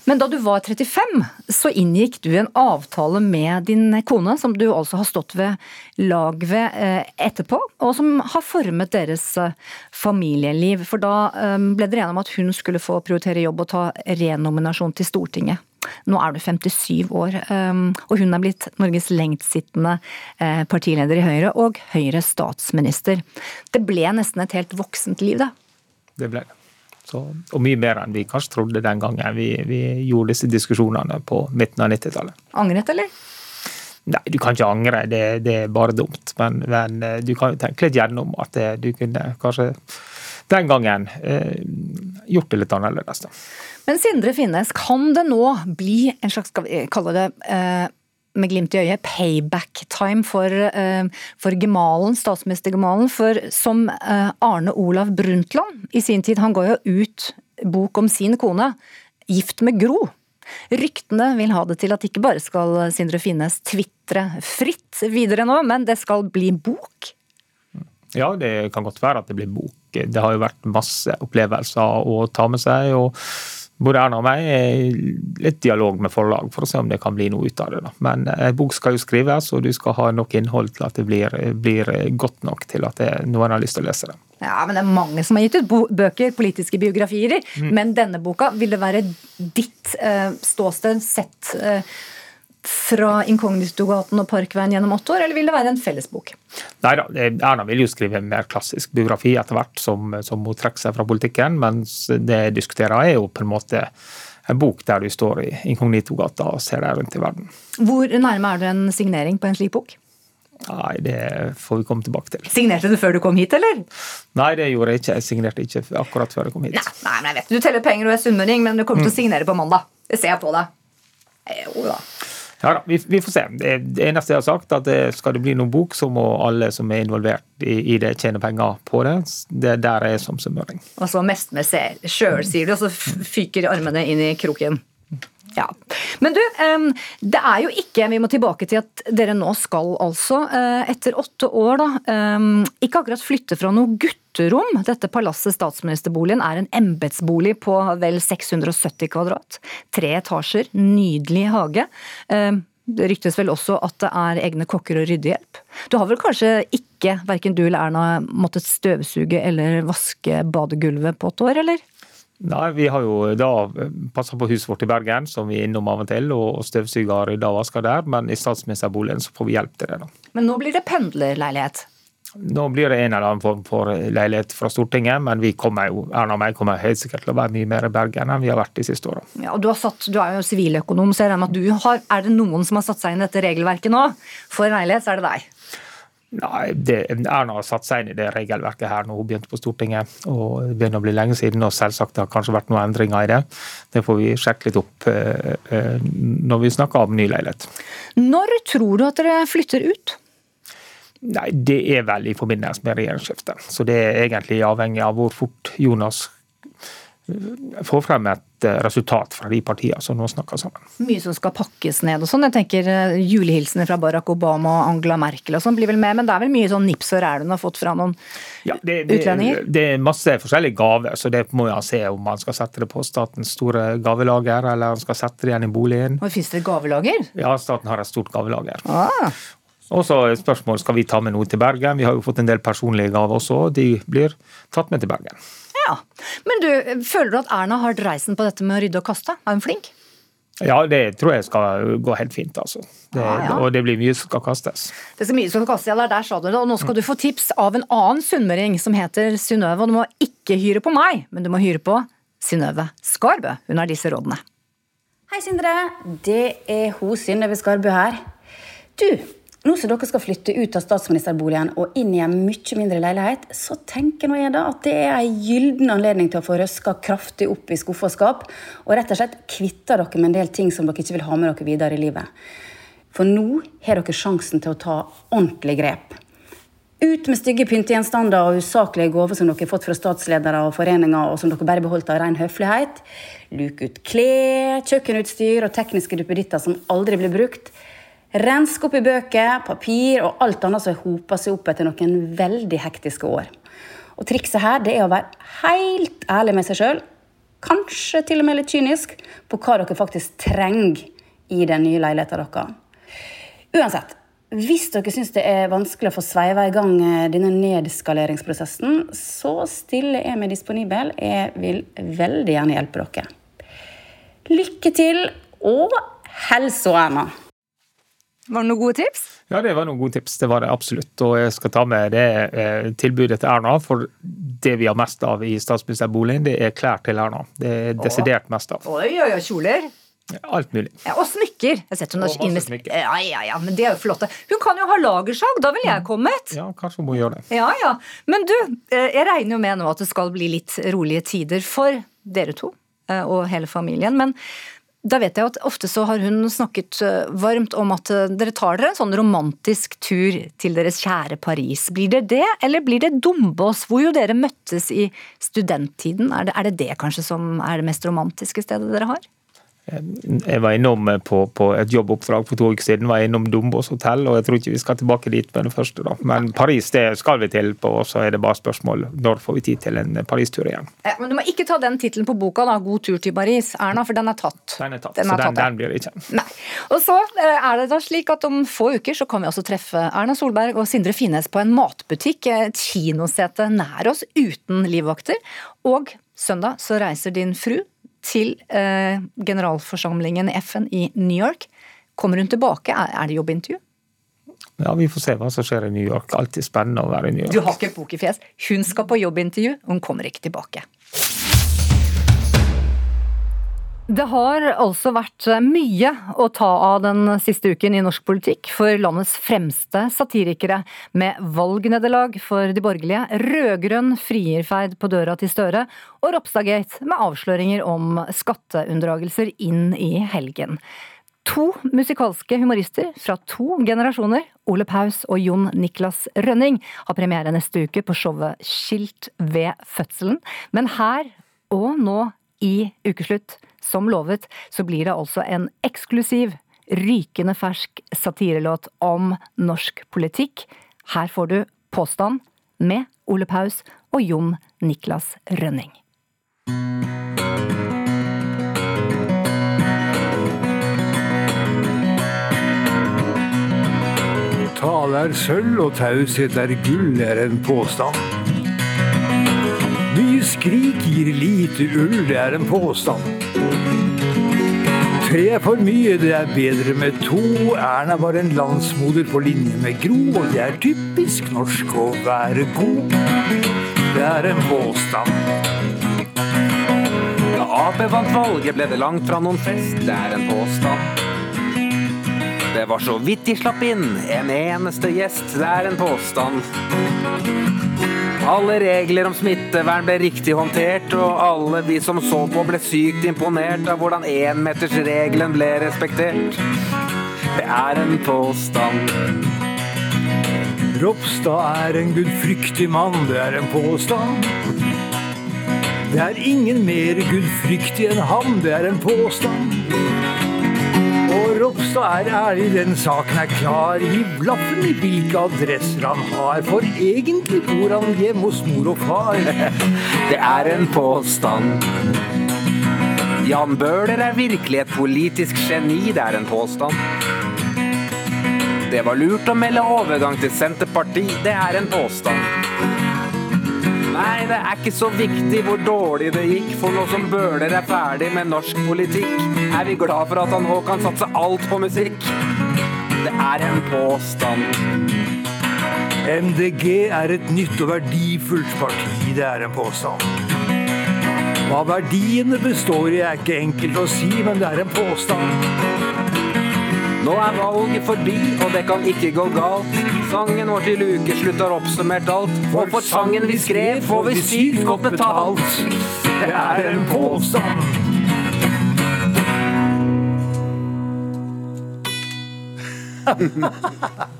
Men da du var 35, så inngikk du en avtale med din kone, som du altså har stått ved lag ved eh, etterpå, og som har formet deres eh, familieliv. For da ble dere enige om at hun skulle få prioritere jobb og ta renominasjon til Stortinget. Nå er du 57 år, um, og hun er blitt Norges lengstsittende eh, partileder i Høyre og Høyres statsminister. Det ble nesten et helt voksent liv, da? Det ble det. Så, og mye mer enn vi kanskje trodde den gangen vi, vi gjorde disse diskusjonene på midten av 90-tallet. Angret, eller? Nei, du kan ikke angre, det, det er bare dumt. Men, men, eh, du kan jo tenke litt gjennom at det, du kunne kanskje den gangen eh, gjort det litt annerledes. Da. Men Sindre Finnes, kan det nå bli en slags, skal vi kalle det eh, med glimt i øyet, payback time for, eh, for Gemalen, statsminister Gemalen? For som eh, Arne Olav Brundtland i sin tid, han ga jo ut bok om sin kone, 'Gift med Gro'. Ryktene vil ha det til at ikke bare skal Sindre Finnes tvitre fritt videre nå, men det skal bli bok? Ja, det kan godt være at det blir bok. Det har jo vært masse opplevelser å ta med seg. og både Erna og meg er litt dialog med forlag for å se om det kan bli noe ut av det. Da. Men en bok skal jo skrives, og du skal ha nok innhold til at det blir, blir godt nok til at det, noen har lyst til å lese det. Ja, men Det er mange som har gitt ut bøker, politiske biografier. Mm. Men denne boka, vil det være ditt uh, ståsted sett uh, fra Inkognitogaten og Parkveien gjennom åtte år, eller vil det være en fellesbok? Nei da, Erna vil jo skrive en mer klassisk biografi etter hvert, som, som hun trekker seg fra politikken. Mens det jeg diskuterer, er jo på en måte en bok der du står i Inkognitogata og ser deg rundt i verden. Hvor nærme er du en signering på en slik bok? Nei, det får vi komme tilbake til. Signerte du før du kom hit, eller? Nei, det gjorde jeg ikke. Jeg signerte ikke akkurat før jeg kom hit. Nei, men jeg vet Du teller penger og er sunnmøring, men du kommer mm. til å signere på mandag. Det ser jeg på deg. Jo da. Ja da, vi, vi, får se. Det, eneste jeg har sagt, at det, skal det bli noen bok, så må alle som er involvert i, i det, tjene penger på det. Det er der er som summering. Og så mest med seg sjøl, sier du, og så fyker armene inn i kroken. Ja. Men du, det er jo ikke Vi må tilbake til at dere nå skal altså, eh, etter åtte år, da, ikke akkurat flytte fra noe gutterom. Dette palasset, statsministerboligen, er en embetsbolig på vel 670 kvadrat. Tre etasjer, nydelig hage. Det ryktes vel også at det er egne kokker og ryddehjelp. Du har vel kanskje ikke, verken du eller Erna, måttet støvsuge eller vaske badegulvet på et år, eller? Nei, Vi har jo da passa på huset vårt i Bergen, som vi er innom av og til, og støvsuger rydda og vasker der. Men i statsministerboligen så får vi hjelp til det. da. Men nå blir det pendlerleilighet? Nå blir det en eller annen form for leilighet fra Stortinget, men vi kommer jo, Erna og meg kommer helt sikkert til å være mye mer i Bergen enn vi har vært de siste åra. Ja, du, du, er jo siviløkonom, så jeg regner med at du har Er det noen som har satt seg inn i dette regelverket nå? For leilighet, så er det deg. Nei, det, Erna har satt seg inn i det regelverket her når hun begynte på Stortinget. og Det begynner å bli lenge siden, og selvsagt det har kanskje vært noen endringer i det. Det får vi sjekke litt opp eh, eh, når vi snakker om ny leilighet. Når tror du at dere flytter ut? Nei, Det er vel i forbindelse med regjeringsskiftet. Så det er egentlig avhengig av hvor fort Jonas får frem et eh, resultat fra de partiene som nå snakker sammen. Mye som skal pakkes ned og sånn. Jeg tenker eh, Julehilsener fra Barack Obama og Angela Merkel og sånn blir vel med, men det er vel mye sånn nips og ræl hun har fått fra noen ja, det, det, utlendinger? Det er masse forskjellige gaver, så det må jeg se om man skal sette det på statens store gavelager, eller om man skal sette det igjen i boligen. Og Fins det et gavelager? Ja, staten har et stort gavelager. Ah. Og så et spørsmål skal vi ta med noe til Bergen. Vi har jo fått en del personlige gaver også, og de blir tatt med til Bergen. Ja, Men du, føler du at Erna har dreisen på dette med å rydde og kaste? Er hun flink? Ja, det tror jeg skal gå helt fint. altså. Det, ah, ja. Og det blir mye som skal kastes. Det er så mye som skal kastes, ja, der sa du det. Og nå skal du få tips av en annen sunnmøring som heter Synnøve. Og du må ikke hyre på meg, men du må hyre på Synnøve Skarbø. Hun har disse rådene. Hei, Sindre. Det er hun Synnøve Skarbø her. Du, nå som dere skal flytte ut av statsministerboligen og inn i en mye mindre leilighet, så tenker nå jeg da at det er en gyllen anledning til å få røska kraftig opp i skuffe og skap, og rett og slett kvitte dere med en del ting som dere ikke vil ha med dere videre i livet. For nå har dere sjansen til å ta ordentlig grep. Ut med stygge pyntegjenstander og usaklige gaver som dere har fått fra statsledere og foreninger, og som dere bare beholdt av ren høflighet. Luk ut klær, kjøkkenutstyr og tekniske duppeditter som aldri blir brukt. Rensk opp i bøker, papir og alt annet som hoper seg opp etter noen veldig hektiske år. Og Trikset her det er å være helt ærlig med seg sjøl, kanskje til og med litt kynisk, på hva dere faktisk trenger i den nye leiligheten deres. Uansett, hvis dere syns det er vanskelig å få sveiva i gang eh, denne nedskaleringsprosessen, så stiller jeg meg disponibel. Jeg vil veldig gjerne hjelpe dere. Lykke til, og helse, og Erna! Var det noen gode tips? Ja, det var noen gode tips. Det var det absolutt. Og jeg skal ta med det eh, tilbudet til Erna. For det vi har mest av i statsministerboligen, det er klær til Erna. Det er desidert mest av. Oi, oi, oi, kjoler. Alt mulig. Ja, og smykker. Jeg setter og invest... Ja, ja, ja, men det er jo flotte. Hun kan jo ha lagersalg, da ville jeg kommet. Ja, kanskje hun må gjøre det. Ja, ja. Men du, eh, jeg regner jo med nå at det skal bli litt rolige tider for dere to eh, og hele familien. Men da vet jeg at ofte så har hun snakket eh, varmt om at eh, dere tar dere en sånn romantisk tur til deres kjære Paris. Blir det det, eller blir det Dombås, hvor jo dere møttes i studenttiden? Er det, er det det kanskje som er det mest romantiske stedet dere har? Jeg var innom på, på, et jobboppdrag for to uker siden, var innom Dombås hotell, og jeg tror ikke vi skal tilbake dit med det første. da. Men Paris det skal vi til på, og så er det bare spørsmål når får vi tid til en Paris-tur igjen. Ja, men du må ikke ta den tittelen på boka, da, 'God tur til Paris', Erna, for den er tatt. Den er tatt, den er så den, tatt, den, blir det ikke. Nei. Og så eh, er det da slik at om få uker så kan vi også treffe Erna Solberg og Sindre Finnes på en matbutikk, et kinosete nær oss, uten livvakter. Og søndag så reiser din fru til eh, generalforsamlingen FN i New York. Kommer hun tilbake? Er det jobbintervju? Ja, Vi får se hva som skjer i New York. Alltid spennende å være i New York. Du har ikke pokerfjes. Hun skal på jobbintervju, hun kommer ikke tilbake. Det har altså vært mye å ta av den siste uken i norsk politikk for landets fremste satirikere, med valgnederlag for de borgerlige, rød-grønn frierferd på døra til Støre og Ropstadgate med avsløringer om skatteunndragelser inn i helgen. To musikalske humorister fra to generasjoner, Ole Paus og Jon Niklas Rønning, har premiere neste uke på showet Skilt ved fødselen. Men her og nå i Ukeslutt, som lovet, så blir det altså en eksklusiv, rykende fersk satirelåt om norsk politikk. Her får du Påstand med Ole Paus og Jon Niklas Rønning. Tale er sølv og taushet er gull, er en påstand. Skrik gir lite ull, det er en påstand. Tre er for mye, det er bedre med to. Erna var en landsmoder på linje med Gro, og det er typisk norsk å være god. Det er en påstand. Da Ap vant valget, ble det langt fra noen fest, det er en påstand. Det var så vidt de slapp inn en eneste gjest, det er en påstand. Alle regler om smittevern ble riktig håndtert, og alle vi som så på ble sykt imponert av hvordan énmetersregelen ble respektert. Det er en påstand. Ropstad er en gudfryktig mann, det er en påstand. Det er ingen mer gudfryktig enn ham, det er en påstand. Ropstad er ærlig, den saken er klar. Hiv lappen i hvilke adresser han har, for egentlig bor han hjemme hos mor og far. Det er en påstand. Jan Bøhler er virkelig et politisk geni, det er en påstand. Det var lurt å melde overgang til Senterpartiet, det er en påstand. Nei, det er ikke så viktig hvor dårlig det gikk, for nå som Bøhler er ferdig med norsk politikk, er vi glad for at han nå kan satse alt på musikk. Det er en påstand. MDG er et nytt og verdifullt parti, det er en påstand. Hva verdiene består i er ikke enkelt å si, men det er en påstand. Nå er valget forbi, og det kan ikke gå galt. Sangen vår til ukeslutt har oppsummert alt. Og for sangen vi skrev, får vi sykt godt betalt. Det er en påstand.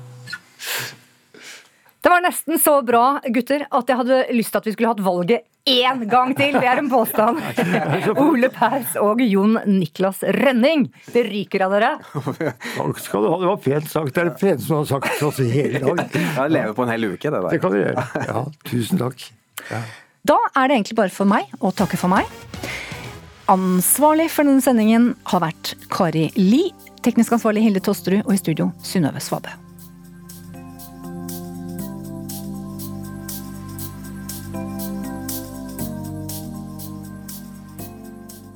Det var nesten så bra, gutter, at jeg hadde lyst til at vi skulle hatt valget én gang til. Det er en påstand. Ole Paus og Jon Niklas Rønning. Det ryker av dere. Takk skal du ha. Det var pent sagt. Det er det peneste du har sagt til oss i hele dag. Ja, lever på en hel uke, det der. Det kan du gjøre. Ja, tusen takk. Ja. Da er det egentlig bare for meg å takke for meg. Ansvarlig for denne sendingen har vært Kari Li. Teknisk ansvarlig Hilde Tosterud, og i studio Synnøve Svabø.